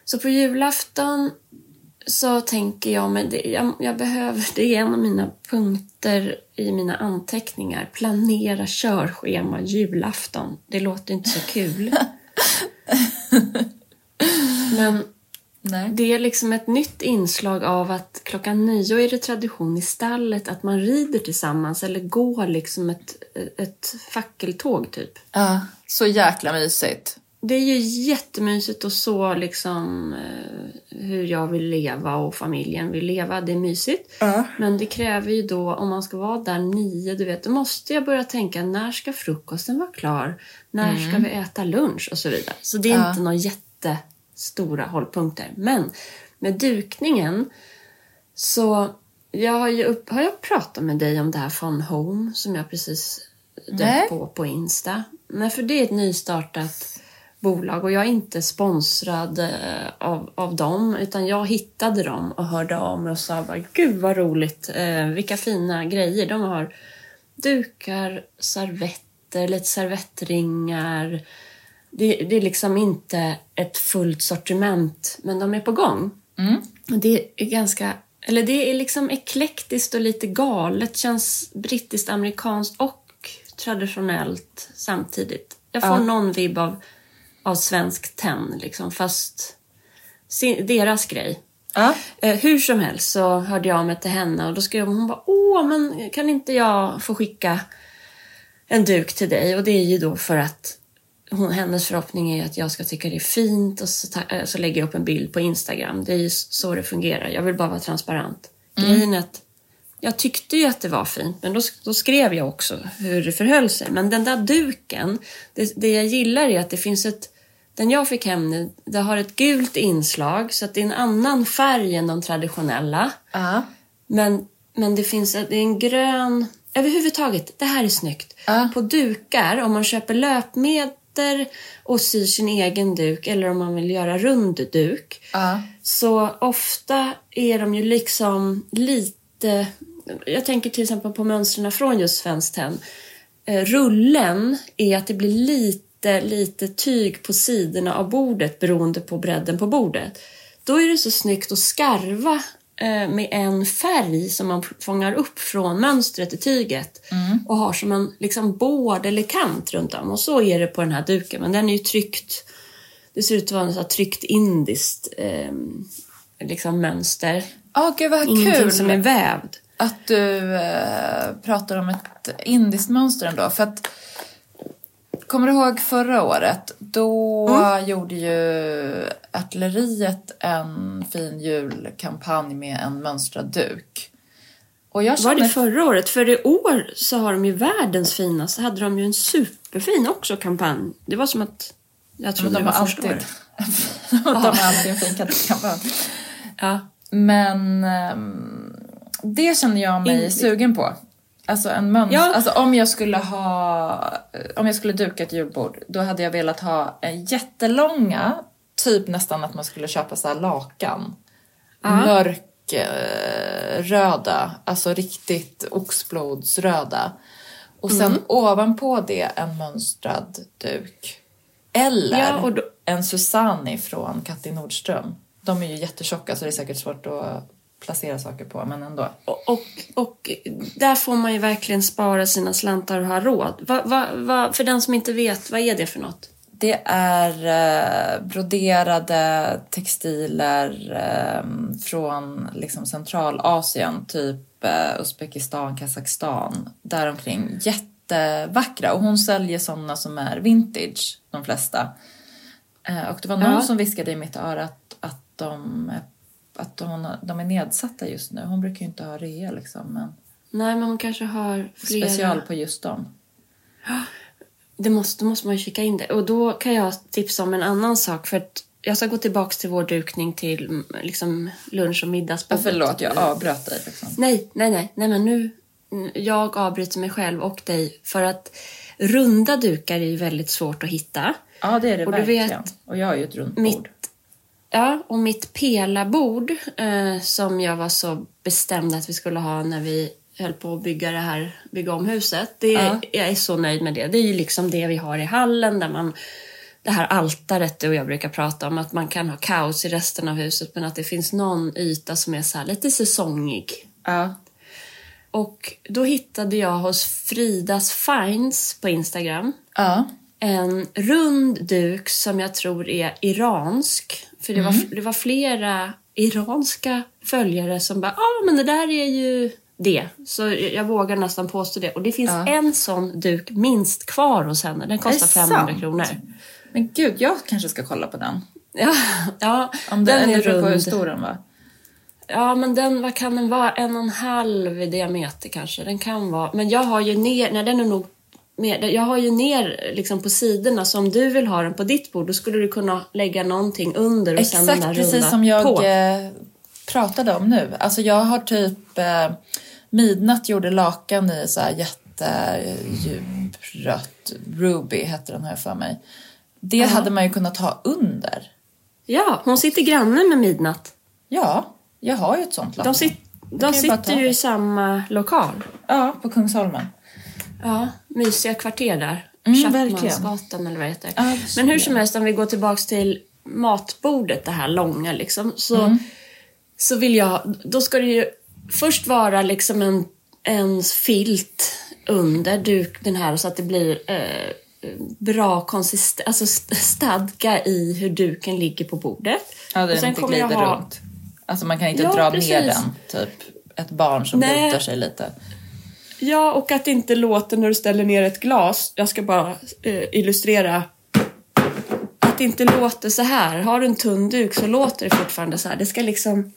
så på julafton så tänker jag, men det, jag, jag behöver, det är en av mina punkter i mina anteckningar. Planera körschema julafton. Det låter inte så kul. *laughs* men Nej. det är liksom ett nytt inslag av att klockan nio är det tradition i stallet att man rider tillsammans eller går liksom ett, ett fackeltåg typ. Ja, så jäkla mysigt. Det är ju jättemysigt och så liksom eh, hur jag vill leva och familjen vill leva. Det är mysigt. Ja. Men det kräver ju då, om man ska vara där nio, du vet, då måste jag börja tänka när ska frukosten vara klar? När ska vi äta lunch? Och så vidare. Så det är Ja. inte några jättestora hållpunkter. Men med dukningen så jag har, ju upp, har jag pratat med dig om det här Fun Home som jag precis dök på på Insta? Nej, för det är ett nystartat bolag och jag är inte sponsrad eh, av, av dem utan jag hittade dem och hörde av mig och sa bara gud vad roligt, eh, vilka fina grejer. De har dukar, servetter, lite servettringar. Det, det är liksom inte ett fullt sortiment men de är på gång. Och det är ganska, eller det är liksom eklektiskt och lite galet, känns brittiskt, amerikanskt och traditionellt samtidigt. Jag får Ja. någon vibb av, av svensk tenn liksom, fast sin, deras grej. Ja. Eh, hur som helst så hörde jag av mig till henne och då skrev hon, hon bara, åh men kan inte jag få skicka en duk till dig? Och det är ju då för att hon, hennes förhoppning är att jag ska tycka det är fint och så, ta, eh, så lägger jag upp en bild på Instagram. Det är ju så det fungerar. Jag vill bara vara transparent. Grejen är att jag tyckte ju att det var fint, men då, då skrev jag också hur det förhöll sig. Men den där duken, det, det jag gillar är att det finns ett den jag fick hem nu, det har ett gult inslag så att det är en annan färg än de traditionella. Ja. Men, men det finns det är en grön... Överhuvudtaget, det här är snyggt. Ja. På dukar, om man köper löpmeter och syr sin egen duk eller om man vill göra rund duk Ja. så ofta är de ju liksom lite... Jag tänker till exempel på mönstren från just Svenskt Tenn. Eh, Rullen är att det blir lite, lite tyg på sidorna av bordet beroende på bredden på bordet. Då är det så snyggt att skarva eh, med en färg som man fångar upp från mönstret i tyget och har som en liksom bård eller kant runt om. Och så är det på den här duken, men den är ju tryckt det ser ut att vara här tryckt indiskt eh, liksom mönster. Åh, gud vad Ingenting kul som är vävd. att du eh, pratar om ett indiskt mönster ändå. För att, kommer du ihåg förra året? Då Mm. gjorde ju Artilleriet en fin julkampanj med en mönstrad duk. Och jag Var känner... det förra året? För i år så har de ju världens finaste. hade de ju en superfin också kampanj. Det var som att jag trodde de det var första alltid, året. *laughs* de har alltid en fin kampanj. Ja. Men ehm, det känner jag mig In- sugen på. Alltså en mönster. Ja. Alltså om jag skulle ha, om jag skulle duka ett julbord, då hade jag velat ha en jättelånga, typ nästan att man skulle köpa så lakan. Ja. Mörk eh, röda, alltså riktigt oxblodsröda. Och sen Mm. ovanpå det en mönstrad duk. Eller Ja, då- en Susani från Katti Nordström. De är ju jättetjocka så det är säkert svårt att placera saker på, men ändå. Och, och, och där får man ju verkligen spara sina slantar och ha råd. Va, va, va, för den som inte vet, vad är det för något? Det är eh, broderade textiler eh, från liksom Centralasien, typ eh, Uzbekistan, Kazakstan, däromkring. Jättevackra och hon säljer sådana som är vintage, de flesta. Eh, och det var någon Ja. som viskade i mitt öra att, att, de, att de, de är nedsatta just nu. Hon brukar ju inte ha rea liksom, men Nej, men hon kanske har flera... special på just dem. Det måste, då måste man ju kika in det. Och då kan jag tipsa om en annan sak. För att jag ska gå tillbaka till vår dukning till liksom, lunch och Ja, middagsbordet. förlåt, jag avbröt dig. Liksom. Nej, nej, nej, nej, men nu... Jag avbryter mig själv och dig. För att runda dukar är ju väldigt svårt att hitta. Ja, det är det Och du verkligen. vet, och jag har ju ett runt Mitt, bord. Ja, och mitt pelarbord eh, som jag var så bestämd att vi skulle ha när vi höll på att bygga det här, bygga om huset. Det, Ja. Jag är så nöjd med det. Det är ju liksom det vi har i hallen där man det här altaret du och jag brukar prata om, att man kan ha kaos i resten av huset men att det finns någon yta som är så här lite säsongig. Ja. Och då hittade jag hos Fridas Finds på Instagram Ja. en rund duk som jag tror är iransk. För det, var, det var flera iranska följare som bara, ja ah, men det där är ju det. Så jag, vågar nästan påstå det. Och det finns Ja. en sån duk minst kvar hos henne. Den kostar Är det 500 sant? kronor. Men gud, jag kanske ska kolla på den. *laughs* Ja, ja Om det, den är på hur rund. stor den var. Ja, men den, vad kan den vara? En och en halv i diameter kanske. Den kan vara. Men jag har ju ner, nej den är nog mer, jag har ju ner liksom på sidorna. Så om du vill ha den på ditt bord, då skulle du kunna lägga någonting under och sen den Exakt där precis runda som jag på. eh, pratade om nu. Alltså jag har typ eh, Midnatt gjorde lakan i så här jättedjuprött. Ruby hette den här för mig. Det hade man ju kunnat ha under. Ja, hon sitter granne med Midnatt. Ja, jag har ju ett sånt lakan. De, sit, de sitter ju i samma lokal. Ja, på Kungsholmen. Ja, mysiga kvarter där. Mm, verkligen. Chapmansgatan eller vad det heter. Ja, Men hur som helst, om vi går tillbaks till matbordet, det här långa liksom. Så, Mm. så vill jag, då ska det ju först vara liksom en, en filt under duk, den här så att det blir eh, bra konsistens, alltså st- stadga i hur duken ligger på bordet. Ja, den inte glider ha- runt. Alltså man kan inte Ja, dra precis. ner den, typ ett barn som lutar sig lite. Ja, och att det inte låter när du ställer ner ett glas. Jag ska bara eh, illustrera. Att det inte låter så här. Har du en tunn duk så låter det fortfarande så här. Det ska liksom...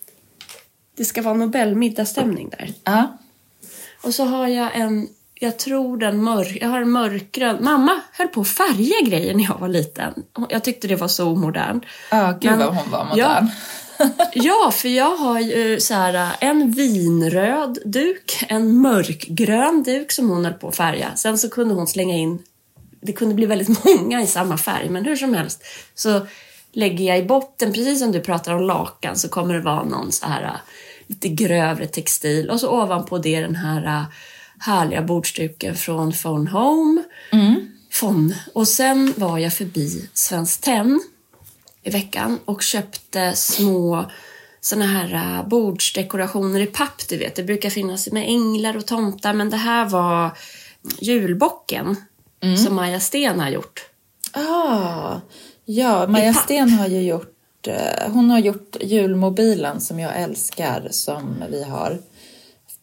Det ska vara Nobelmiddagsstämning där. Ja. Och så har jag en, jag tror den mörk, jag har en mörkgrön. Mamma höll på att färga grejer när jag var liten. Jag tyckte det var så omodern. Ja, gud Men- vad hon var modern. Ja, *laughs* för jag har ju så här, en vinröd duk, en mörkgrön duk som hon höll på att färga. Sen så kunde hon slänga in, det kunde bli väldigt *laughs* många i samma färg, men hur som helst så lägger jag i botten, precis som du pratar om lakan, så kommer det vara någon så här lite grövre textil och så ovanpå det den här härliga bordsduken från Phone Home. Fon. Och sen var jag förbi Svenskt Tenn i veckan och köpte små såna här äh, bordsdekorationer i papp, du vet. Det brukar finnas med änglar och tomtar, men det här var julbocken som Maja Sten har gjort. Ah, ja, Maja. Sten har ju gjort, eh, hon har gjort julmobilen som jag älskar som vi har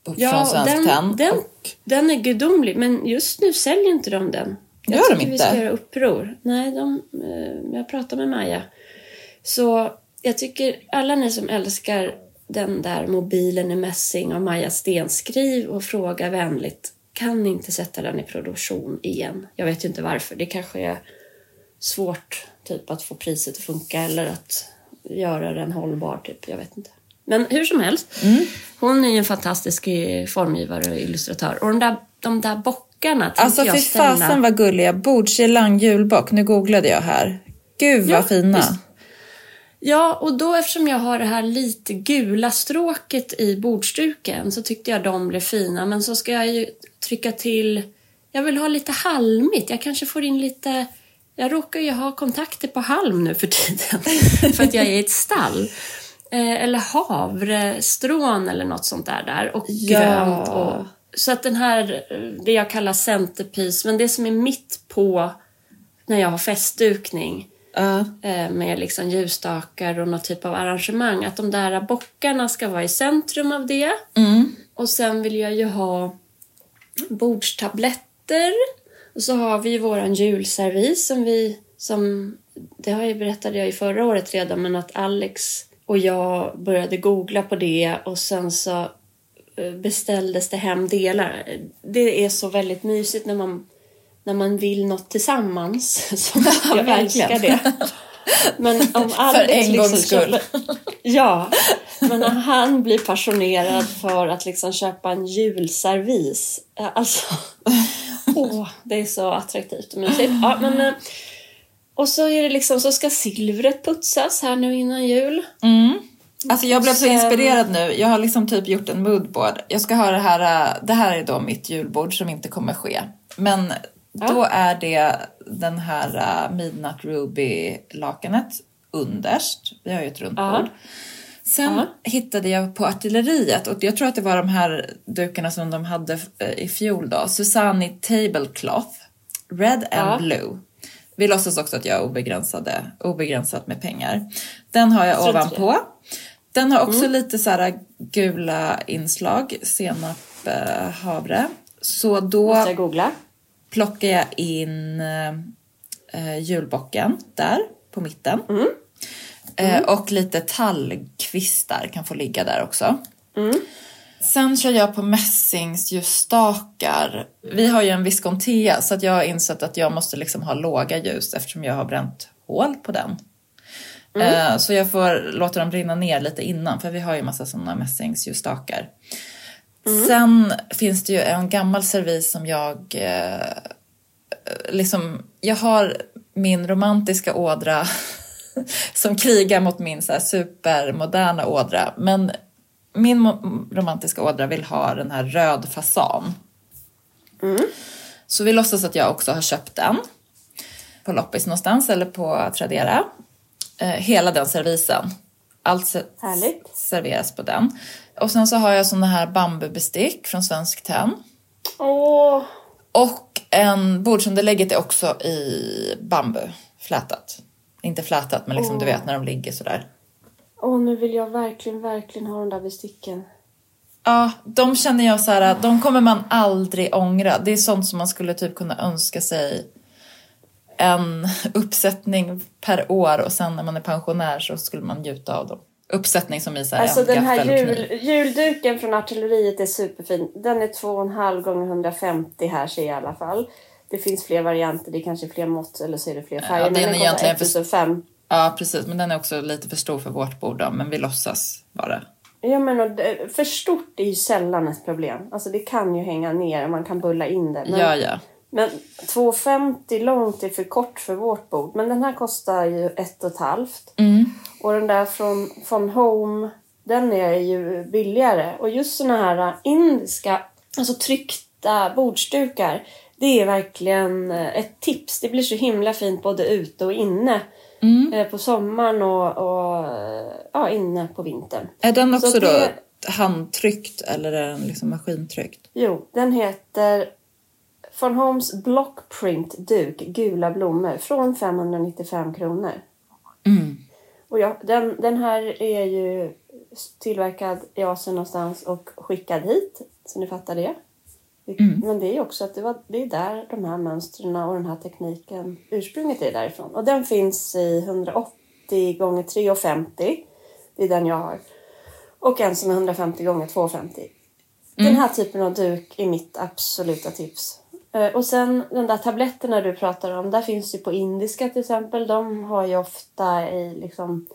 på- från Svenskt den, Tenn. den, Och- den är gudomlig, men just nu säljer inte de den. Jag Gör de tycker vi inte? ska göra uppror. Nej, de, eh, jag pratar med Maja. Så jag tycker alla ni som älskar den där mobilen i mässing av Maja Sten, skriv och fråga vänligt. Kan ni inte sätta den i produktion igen? Jag vet ju inte varför. Det kanske är svårt typ att få priset att funka eller att göra den hållbar. Typ. Jag vet inte. Men hur som helst, hon är ju en fantastisk formgivare och illustratör. Och de där, de där bockarna Alltså jag fy fasen vad gulliga. Bordgelang julbock. Nu googlade jag här. Gud vad Ja, fina. visst. Ja, och då eftersom jag har det här lite gula stråket i bordsduken så tyckte jag de blev fina. Men så ska jag ju trycka till... Jag vill ha lite halmigt. Jag kanske får in lite... Jag råkar ju ha kontakter på halm nu för tiden. *laughs* för att jag är i ett stall. Eh, eller havrestrån eller något sånt där. där. Och Ja. grönt. Och, så att den här, eh, det jag kallar centerpiece, men det som är mitt på när jag har festdukning Eh, med liksom ljusstakar och någon typ av arrangemang. Att de där bockarna ska vara i centrum av det. Mm. Och sen vill jag ju ha bordstabletter. Och så har vi ju våran julservis som vi, som, det har jag berättade jag ju förra året redan, men att Alex och jag började googla på det och sen så eh, beställdes det hem delar. Det är så väldigt mysigt när man, när man vill något tillsammans. *laughs* Så jag verkligen. älskar det. Men om *laughs* Alex en gångs liksom skull. köper- Ja, men när han blir passionerad för att liksom köpa en julservis. eh, Alltså, *laughs* åh, det är så attraktivt och mysigt. Ja, men, eh, och så är det liksom, så ska silvret putsas här nu innan jul. Alltså jag blev så inspirerad nu. Jag har liksom typ gjort en moodboard. Jag ska ha det här, äh, det här är då mitt julbord som inte kommer ske. Men då är det den här äh, Midnight Ruby lakanet underst. Vi har ju ett runt Ja. bord. Sen Ja. hittade jag på artilleriet och jag tror att det var de här dukarna som de hade eh, i fjol då. Susani Tablecloth, Red and Ja. Blue. Vi låtsas också att jag har obegränsade, obegränsat med pengar. Den har jag ovanpå. Den har också Mm. lite så här gula inslag, senap, havre. Så då Måste jag googla? Plockar jag in eh, julbocken där på mitten. Eh, och lite tallkvistar kan få ligga där också. Sen kör jag på mässingsljusstakar. Vi har ju en Viscontea så att jag har insett att jag måste liksom ha låga ljus eftersom jag har bränt hål på den. Eh, så jag får låta dem brinna ner lite innan för vi har ju massa sådana mässingsljusstakar. Sen finns det ju en gammal servis som jag eh, liksom, jag har min romantiska ådra *laughs* som krigar mot min så supermoderna ådra. Men min romantiska ådra vill ha den här röd fasan. Så vi låtsas att jag också har köpt den på loppis någonstans eller på Tradera. Eh, hela den servisen. Allt Härligt. serveras på den. Och sen så har jag såna här bambubestick från Svensk Tenn. Åh, Och en bordsunderlägget är också i bambu, flätat. Inte flätat, men liksom du vet när de ligger sådär. Åh, nu vill jag verkligen, verkligen ha de där besticken. Ja, de känner jag så här, de kommer man aldrig ångra. Det är sånt som man skulle typ kunna önska sig en uppsättning per år och sen när man är pensionär så skulle man njuta av dem. Uppsättning som i så här Alltså en den här jul, julduken från artilleriet är superfin. Den är 2,5 gånger 150 här ser jag i alla fall. Det finns fler varianter, det är kanske fler mått eller så är det fler färger. Ja, den men är den egentligen för- kostar 1005. Ja, precis. Men den är också lite för stor för vårt bord då, men vi låtsas vara. Ja, men och för stort är ju sällan ett problem. Alltså det kan ju hänga ner och man kan bulla in det. Men, Ja, ja. Men 2,50 långt är för kort för vårt bord. Men den här kostar ju ett och ett halvt. Mm. Och den där från, från Home, den är ju billigare. Och just såna här indiska, alltså tryckta bordsdukar. Det är verkligen eh, ett tips. Det blir så himla fint både ute och inne. Mm. Eh, På sommaren och, och ja, inne på vintern. Är den också Så då det- handtryckt eller är den liksom maskintryckt? Jo, den heter Von Holms Blockprint duk, gula blommor, från 595 kronor. Mm. Och jag, den, den här är ju tillverkad i Asien någonstans och skickad hit, så ni fattar det. Men det är också att det, var, det är där de här mönstren och den här tekniken, ursprunget är därifrån. Och den finns i 180 gånger 350 Det är den jag har. Och en som är 150 gånger 250 Den här typen av duk är mitt absoluta tips. Eh, Och sen de där tabletterna du pratar om, där finns ju på indiska till exempel. De har ju ofta i liksom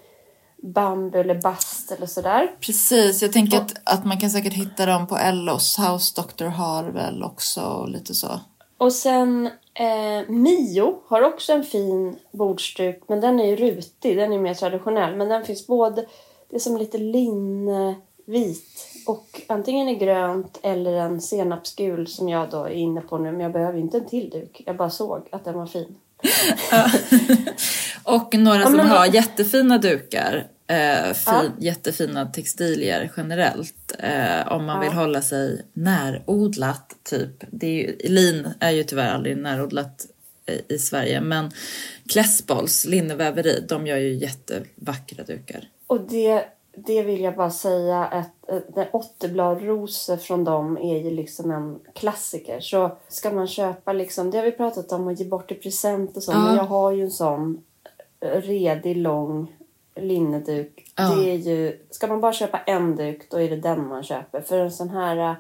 bambu eller bast eller sådär. Precis, jag tänker att, att man kan säkert hitta dem på Ellos. House Doctor har väl också och lite så. Och sen eh, Mio har också en fin bordsduk, men den är ju rutig, den är mer traditionell. Men den finns både, det är som lite linnevit och antingen är grönt eller en senapsgul som jag då är inne på nu. Men jag behöver inte en till duk, jag bara såg att den var fin. Och några som men- har jättefina dukar. Eh, fin, Ja. Jättefina textilier generellt. Eh, om man vill hålla sig närodlat typ. Det är ju, lin är ju tyvärr aldrig närodlat i, i Sverige. Men Klässbolls linneväveri, de gör ju jättevackra dukar. Och det, det vill jag bara säga att åtterbladrosor från dem är ju liksom en klassiker. Så ska man köpa liksom, det har vi pratat om att ge bort i present och så. Men jag har ju en sån eh, redig lång linneduk. Ja. Det är ju, ska man bara köpa en duk då är det den man köper. För en sån här eh,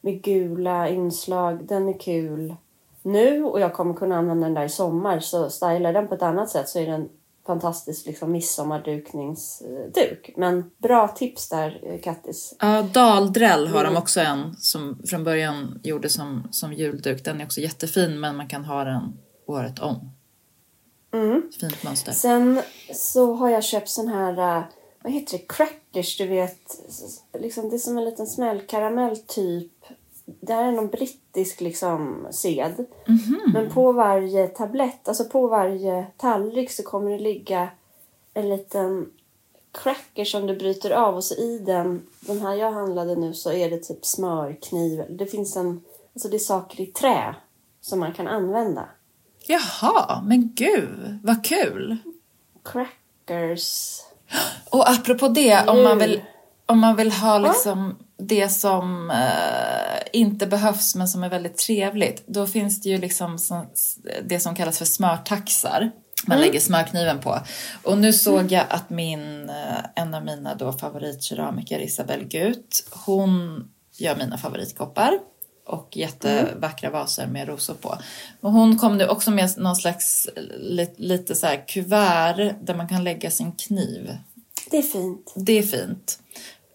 med gula inslag, den är kul nu och jag kommer kunna använda den där i sommar. Så stylar den på ett annat sätt så är den fantastisk liksom midsommardukningsduk. Men bra tips där eh, Kattis. Ja, Daldräll har Mm. de också en som från början gjorde som, som julduk. Den är också jättefin men man kan ha den året om. Mm. Fint mönster. Sen så har jag köpt sån här, eh, vad heter det, crackers du vet. Liksom, det är som en liten smällkaramell typ. Det här är någon brittisk liksom sed. Men på varje tablett, alltså på varje tallrik så kommer det ligga en liten cracker som du bryter av och så i den, den här jag handlade nu så är det typ smörkniv. Det finns en, alltså det är saker i trä som man kan använda. Jaha, men gud vad kul! Crackers. Och apropå det, om man vill, om man vill ha liksom det som eh, inte behövs men som är väldigt trevligt. Då finns det ju liksom så, det som kallas för smörtaxar. Man lägger smörkniven på. Och nu såg jag att min, eh, en av mina då favoritkeramiker, Isabelle Gut, hon gör mina favoritkoppar och jättevackra vaser med rosor på. Och hon kom nu också med någon slags li, lite så här kuvert där man kan lägga sin kniv. Det är fint. Det är fint.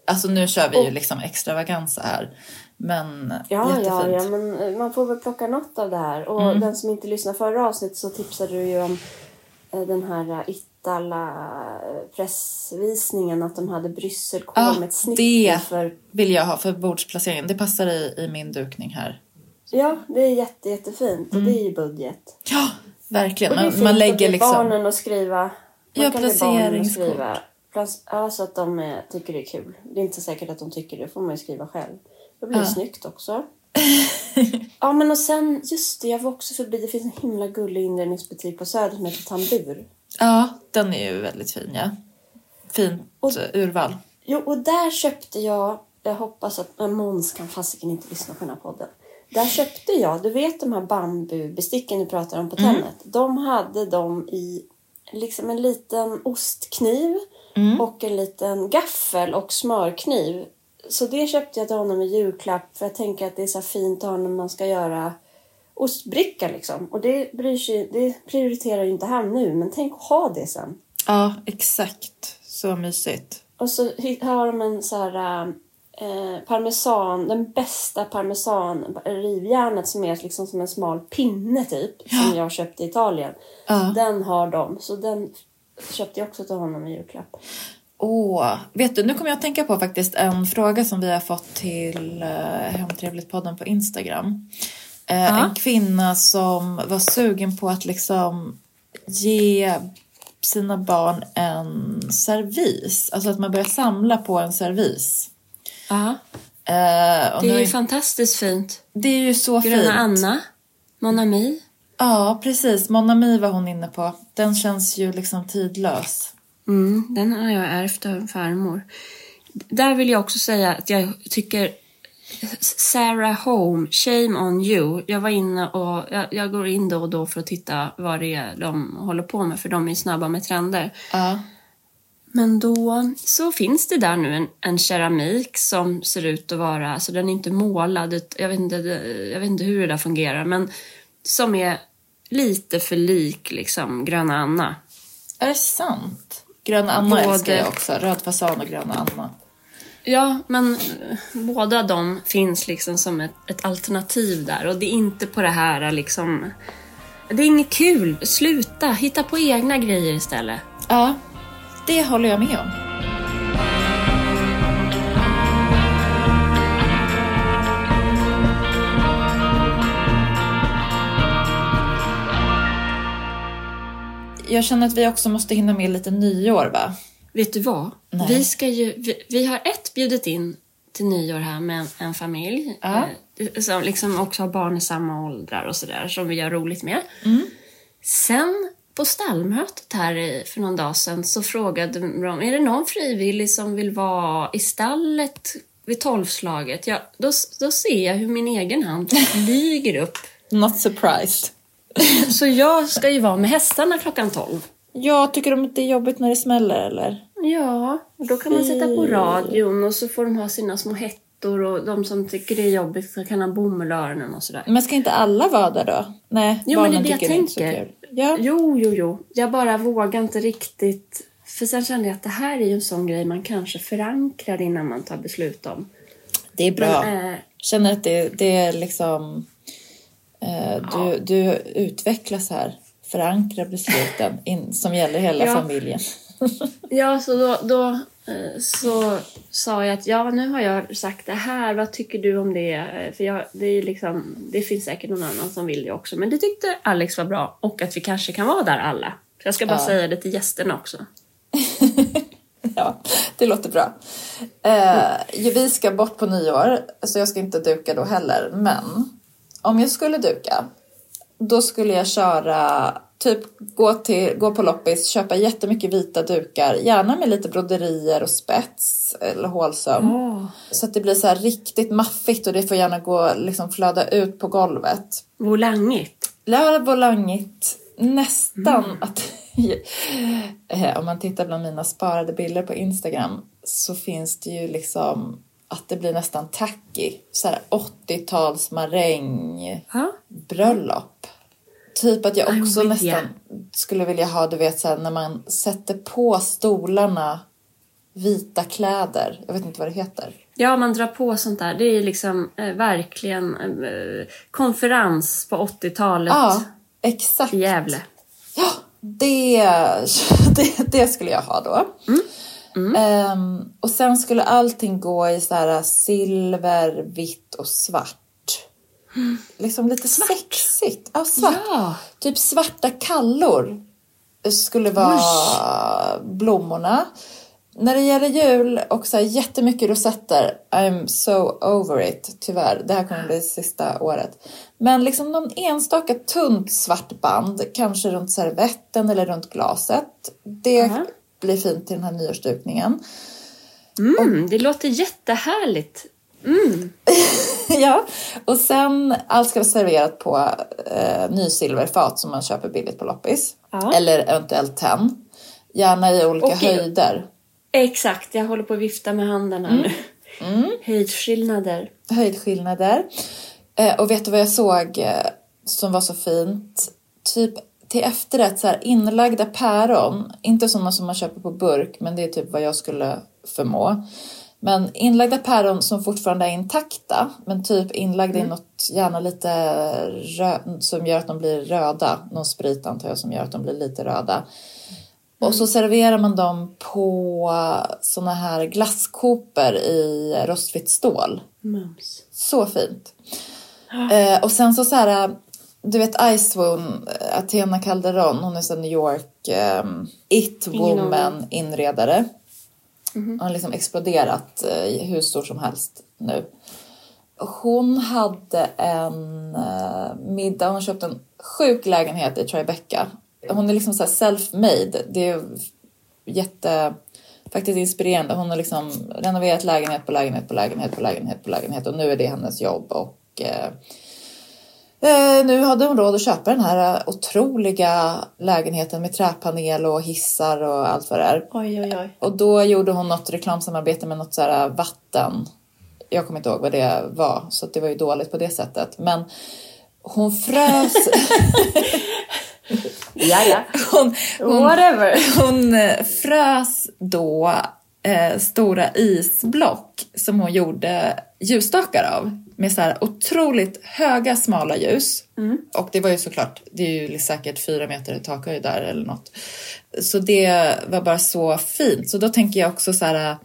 Alltså nu kör vi ju liksom extravaganza här. Men Ja, jättefint. ja, ja, men man får väl plocka något av det här. Och Mm. den som inte lyssnade förra avsnittet så tipsade du ju om eh, den här eh, Ittala pressvisningen att de hade brysselkål Ja, med ett snitt det för. vill jag ha för bordsplaceringen. Det passar i, i min dukning här. Ja, det är jätte, jättefint och det är ju budget. Ja, verkligen. Och det är Man, fint man att lägger be liksom... barnen att skriva. Man Ja, kan be barnen att placeringskort. skriva. Plac- Ja, så att de eh, tycker det är kul. Det är inte säkert att de tycker det, får man ju skriva själv. Då blir det Ja. snyggt också. *laughs* Ja, men och sen, just det, jag var också förbi, det finns en himla gullig inredningsbutik på Söder som heter Tambur. Ja, den är ju väldigt fin ja. Fint urval. Jo, och där köpte jag, jag hoppas att Måns kan fasiken inte lyssna på den här podden. Där köpte jag, du vet de här bambubesticken du pratar om på Tennet. De hade dem i liksom en liten ostkniv och en liten gaffel och smörkniv. Så det köpte jag till honom i julklapp för jag tänker att det är så fint att ha när man ska göra ostbricka liksom. Och det, bryr sig, det prioriterar ju inte han nu, men tänk att ha det sen. Ja, exakt. Så mysigt. Och så har de en så här eh, parmesan, den bästa parmesan, rivjärnet som är liksom som en smal pinne typ, som jag köpte i Italien. Ja. Den har de, så den köpte jag också till honom i julklapp. Åh, vet du, nu kommer jag att tänka på faktiskt en fråga som vi har fått till uh, Hemtrevligt-podden på Instagram. Eh. En kvinna som var sugen på att liksom ge sina barn en servis. Alltså att man börjar samla på en servis. Ja, Eh, det är ju fantastiskt fint. det är ju så Gröna fint. Anna, Mon Ami. Ja, precis. Monami var hon inne på. Den känns ju liksom tidlös. Mm, den har jag ärvt av farmor. Där vill jag också säga att jag tycker Sarah Home, Shame on you. Jag var inne och jag, jag går in då och då för att titta vad det är de håller på med för de är snabba med trender. Ja. Men då så finns det där nu en, en keramik som ser ut att vara, alltså den är inte målad, jag vet inte, jag vet inte hur det där fungerar, men som är lite för lik liksom Gröna Anna. Är det sant? Gröna Anna Både- älskar jag också. Röd fasan och Gröna Anna. Ja, men eh, båda de finns liksom som ett, ett alternativ där och det är inte på det här liksom... Det är inget kul, sluta, hitta på egna grejer istället. Ja, det håller jag med om. Jag känner att vi också måste hinna med lite nyår va? Vet du vad? Nej. Vi, ska ju, vi, vi har ett bjudit in till nyår här med en, en familj Ja. eh, som liksom också har barn i samma åldrar och sådär som vi har roligt med. Mm. Sen på stallmötet här för någon dag sedan så frågade de, är det någon frivillig som vill vara i stallet vid tolvslaget? Ja, då, då ser jag hur min egen hand flyger upp. *laughs* Not surprised. *laughs* Så jag ska ju vara med hästarna klockan tolv. Jag tycker de att det är jobbigt när det smäller eller? Ja, och då kan man sätta på radion och så får de ha sina små hettor och de som tycker det är jobbigt så kan ha bomull i öronen och sådär. Men ska inte alla vara där då? Nej, Jo, men det är barnen det jag tycker inte så tänker. kul. Ja. Jo, jo, jo. Jag bara vågar inte riktigt. För sen kände jag att det här är ju en sån grej man kanske förankrar innan man tar beslut om. Det är bra. Men, eh, Känner att det, det är liksom... Eh, du, du utvecklas här. Förankra besluten in, som gäller hela Ja. familjen. *laughs* Ja, så då, då eh, så sa jag att ja, nu har jag sagt det här. Vad tycker du om det? Eh, För jag, det, är liksom, det finns säkert någon annan som vill det också. Men det tyckte Alex var bra. Och att vi kanske kan vara där alla. Så jag ska bara Ja. säga det till gästerna också. *laughs* Ja, det låter bra. Eh, vi ska bort på nyår, så jag ska inte duka då heller. Men om jag skulle duka, då skulle jag köra, typ gå, till, gå på loppis, köpa jättemycket vita dukar, gärna med lite broderier och spets eller hålsöm. Så att det blir så här riktigt maffigt och det får gärna gå liksom flöda ut på golvet. Volangigt. Lär volangigt. Nästan att... *laughs* Eh, Om man tittar bland mina sparade bilder på Instagram så finns det ju liksom att det blir nästan tacky. Så här 80-tals maräng Ja. bröllop. Typ att jag också nästan skulle vilja ha, du vet så här, när man sätter på stolarna vita kläder. Jag vet inte vad det heter. Ja, man drar på sånt där. Det är liksom eh, verkligen eh, konferens på 80-talet Ja, exakt. i Gävle. Ja, det, *laughs* det, det skulle jag ha då. Ehm, och sen skulle allting gå i så här silver, vitt och svart. Liksom lite sexigt. Ja, svart. Ja. Typ svarta kallor skulle vara blommorna. När det gäller jul och så här jättemycket rosetter, I'm so over it, tyvärr. Det här kommer bli sista året. Men liksom någon enstaka tunt svart band, kanske runt servetten eller runt glaset. Det Aha. Blir fint till den här nyårsdukningen. Mm, det låter jättehärligt. Mm. *laughs* ja, och sen allt ska vara serverat på eh, nysilverfat som man köper billigt på loppis. Ja. Eller eventuellt tenn. Gärna i olika Okej. höjder. Exakt, jag håller på att vifta med handen här nu. Höjdskillnader. höjdskillnader. Eh, och vet du vad jag såg eh, som var så fint? Typ till efterrätt så här inlagda päron. Inte sådana som man köper på burk, men det är typ vad jag skulle förmå. Men inlagda päron som fortfarande är intakta, men typ inlagda i något, gärna lite rö- som gör att de blir röda. Någon sprit antar jag som gör att de blir lite röda. Och så serverar man dem på såna här glasskoper i rostfritt stål. Mums. Så fint. Eh, och sen så så här, du vet Ice Swoon, eh, Athena Calderon, hon är så New York eh, It Ingen Woman inredare. Hon har liksom exploderat eh, hur stor som helst nu. Hon hade en eh, middag, hon har köpt en sjuk lägenhet i Tribeca. Hon är liksom så här self-made. Det är jätte faktiskt inspirerande. Hon har liksom renoverat lägenhet på lägenhet på lägenhet på lägenhet på lägenhet och nu är det hennes jobb och eh, nu hade hon råd att köpa den här eh, otroliga lägenheten med träpanel och hissar och allt vad det är. Oj, oj, oj. Och då gjorde hon något reklamsamarbete med något så här vatten. Jag kommer inte ihåg vad det var, så det var ju dåligt på det sättet. Men hon frös... *laughs* Ja, ja. hon, hon, Whatever. hon eh, frös då eh, stora isblock som hon gjorde ljusstakar av. Med så här otroligt höga smala ljus. Och det var ju såklart, det är ju säkert fyra meter takhöjd där eller något. Så det var bara så fint. Så då tänker jag också så här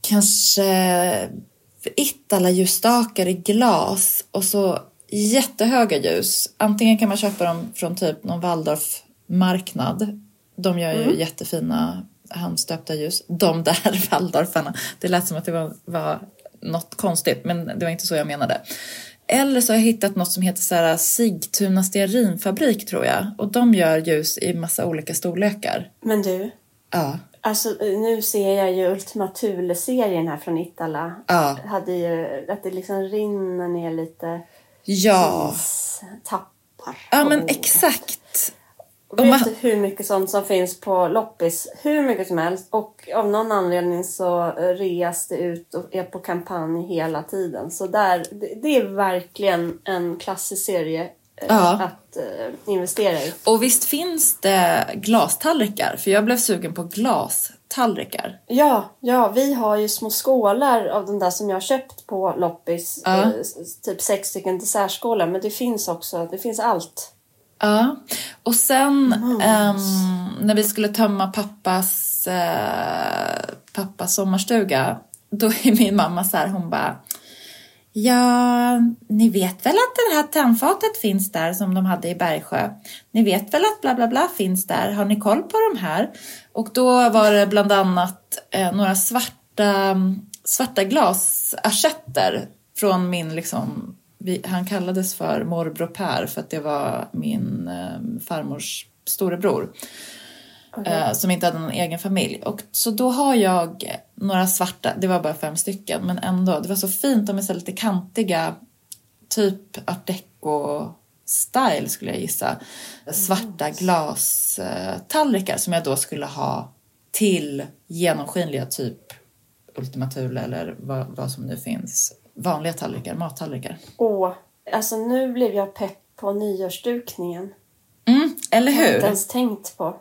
kanske Ittala ljusstakar i glas och så jättehöga ljus. Antingen kan man köpa dem från typ någon Waldorf-marknad. De gör ju jättefina handstöpta ljus. De där *laughs* Waldorfarna. Det lät som att det var, var något konstigt, men det var inte så jag menade. Eller så har jag hittat något som heter så här Sigtuna stearinfabrik tror jag. Och de gör ljus i massa olika storlekar. Men du, Ja. alltså nu ser jag ju Ultima Thule-serien här från Itala. Ja. Hade ju, att det liksom rinner ner lite Ja. tappar. Ja men exakt. Och vet man- du hur mycket sånt som finns på loppis? Hur mycket som helst. Och av någon anledning så reas det ut och är på kampanj hela tiden. Så där, det, är verkligen en klassisk serie eh, Ja. att eh, investera i. Och visst finns det glastallrikar? För jag blev sugen på glastallrikar. Ja, ja, vi har ju små skålar av de där som jag har köpt på loppis. Ja. Eh, typ sex stycken dessertskålar. Men det finns också, det finns allt. Ja. Och sen ehm, när vi skulle tömma pappas, eh, pappas sommarstuga, då är min mamma så här, hon bara Ja, ni vet väl att det här tandfatet finns där som de hade i Bergsjö? Ni vet väl att bla bla bla finns där? Har ni koll på de här? Och då var det bland annat eh, några svarta, svarta glasassietter från min liksom vi, han kallades för morbror Per för att det var min eh, farmors storebror. Eh, som inte hade någon egen familj. Och, så då har jag några svarta, det var bara fem stycken, men ändå. Det var så fint, de är så lite kantiga, typ art deco-style skulle jag gissa. Svarta glastallrikar som jag då skulle ha till genomskinliga typ Ultima Thule eller vad, vad som nu finns. Vanliga tallrikar, mattallrikar. Åh, alltså nu blev jag pepp på nyårsdukningen. Mm, eller Jag har inte hur? ens tänkt på.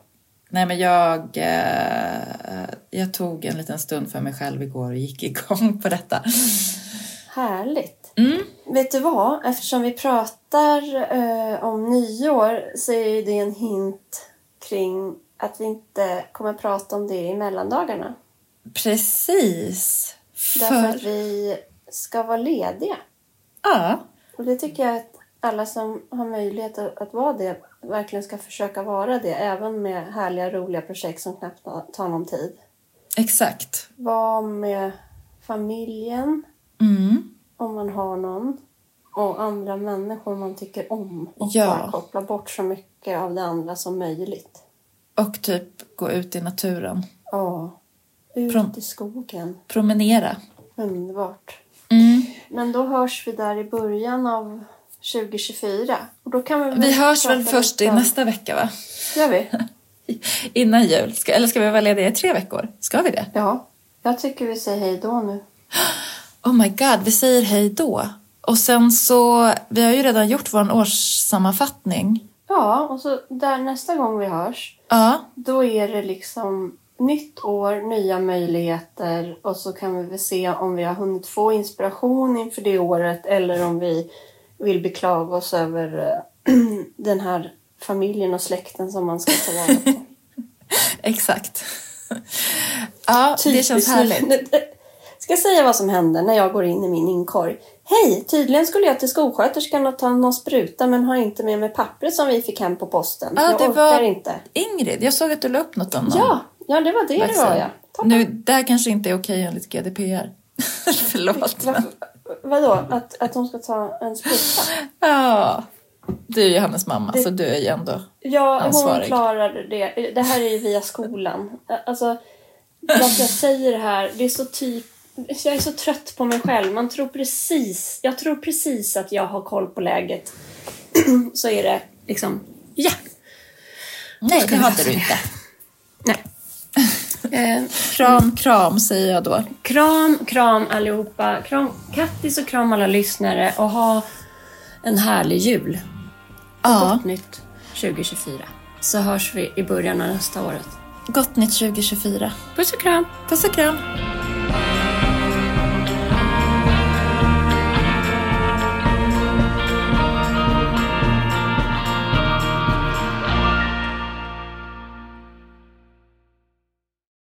Nej men jag, eh, jag tog en liten stund för mig själv igår och gick *laughs* igång på detta. Härligt. Mm. Vet du vad? Eftersom vi pratar eh, om nyår så är det en hint kring att vi inte kommer prata om det i mellandagarna. Precis. Därför att För, vi ska vara lediga. ja, Och det tycker jag att alla som har möjlighet att, att vara det verkligen ska försöka vara det. Även med härliga, roliga projekt som knappt tar någon tid. Exakt. Vara med familjen, Mm. om man har någon. Och andra människor man tycker om. Och Ja. bara koppla bort så mycket av det andra som möjligt. Och typ gå ut i naturen. Ja. Ut Från- i skogen. Promenera. Underbart. Men då hörs vi där i början av 2024. Och då kan vi, Vi hörs väl först i nästa vecka va? Gör vi? *laughs* Innan jul. Ska, eller ska vi vara lediga i tre veckor? Ska vi det? Ja. Jag tycker vi säger hej då nu. *gasps* Oh my god, vi säger hej då. Och sen så, vi har ju redan gjort vår årssammanfattning. Ja, och så där nästa gång vi hörs, Ja, då är det liksom nytt år, nya möjligheter och så kan vi väl se om vi har hunnit få inspiration inför det året eller om vi vill beklaga oss över eh, *clears throat* den här familjen och släkten som man ska ta vara på. *laughs* exakt. Ja, det känns Typiskt. härligt. Ska jag säga vad som hände när jag går in i min inkorg? Hej! Tydligen skulle jag till skolsköterskan och ta någon spruta men har inte med mig pappret som vi fick hem på posten. Ja, jag det orkar var inte. Ingrid, jag såg att du la upp något om någon Ja, ja, det var det det vaccin. var ja. Toppen. Nu, det här kanske inte är okej enligt GDPR. *laughs* Förlåt. Va, vadå? Att, att hon ska ta en spruta? ja, du är ju hennes mamma Det- så du är ju ändå... Ja, hon Ansvarig. klarade det. Det här är ju via skolan. Alltså, varför jag säger det här, det är så typ... Jag är så trött på mig själv. Man tror precis... Jag tror precis att jag har koll på läget. *clears throat* så är det liksom... Ja! Nej, ska det hade du det. inte. Nej. Eh, Kram, kram säger jag då. kram, kram allihopa. Kram, kattis och kram alla lyssnare. Och ha en härlig jul. Ja, Gott nytt 2024. Så hörs vi i början av nästa året. gott nytt 2024. Puss och kram! Puss och kram.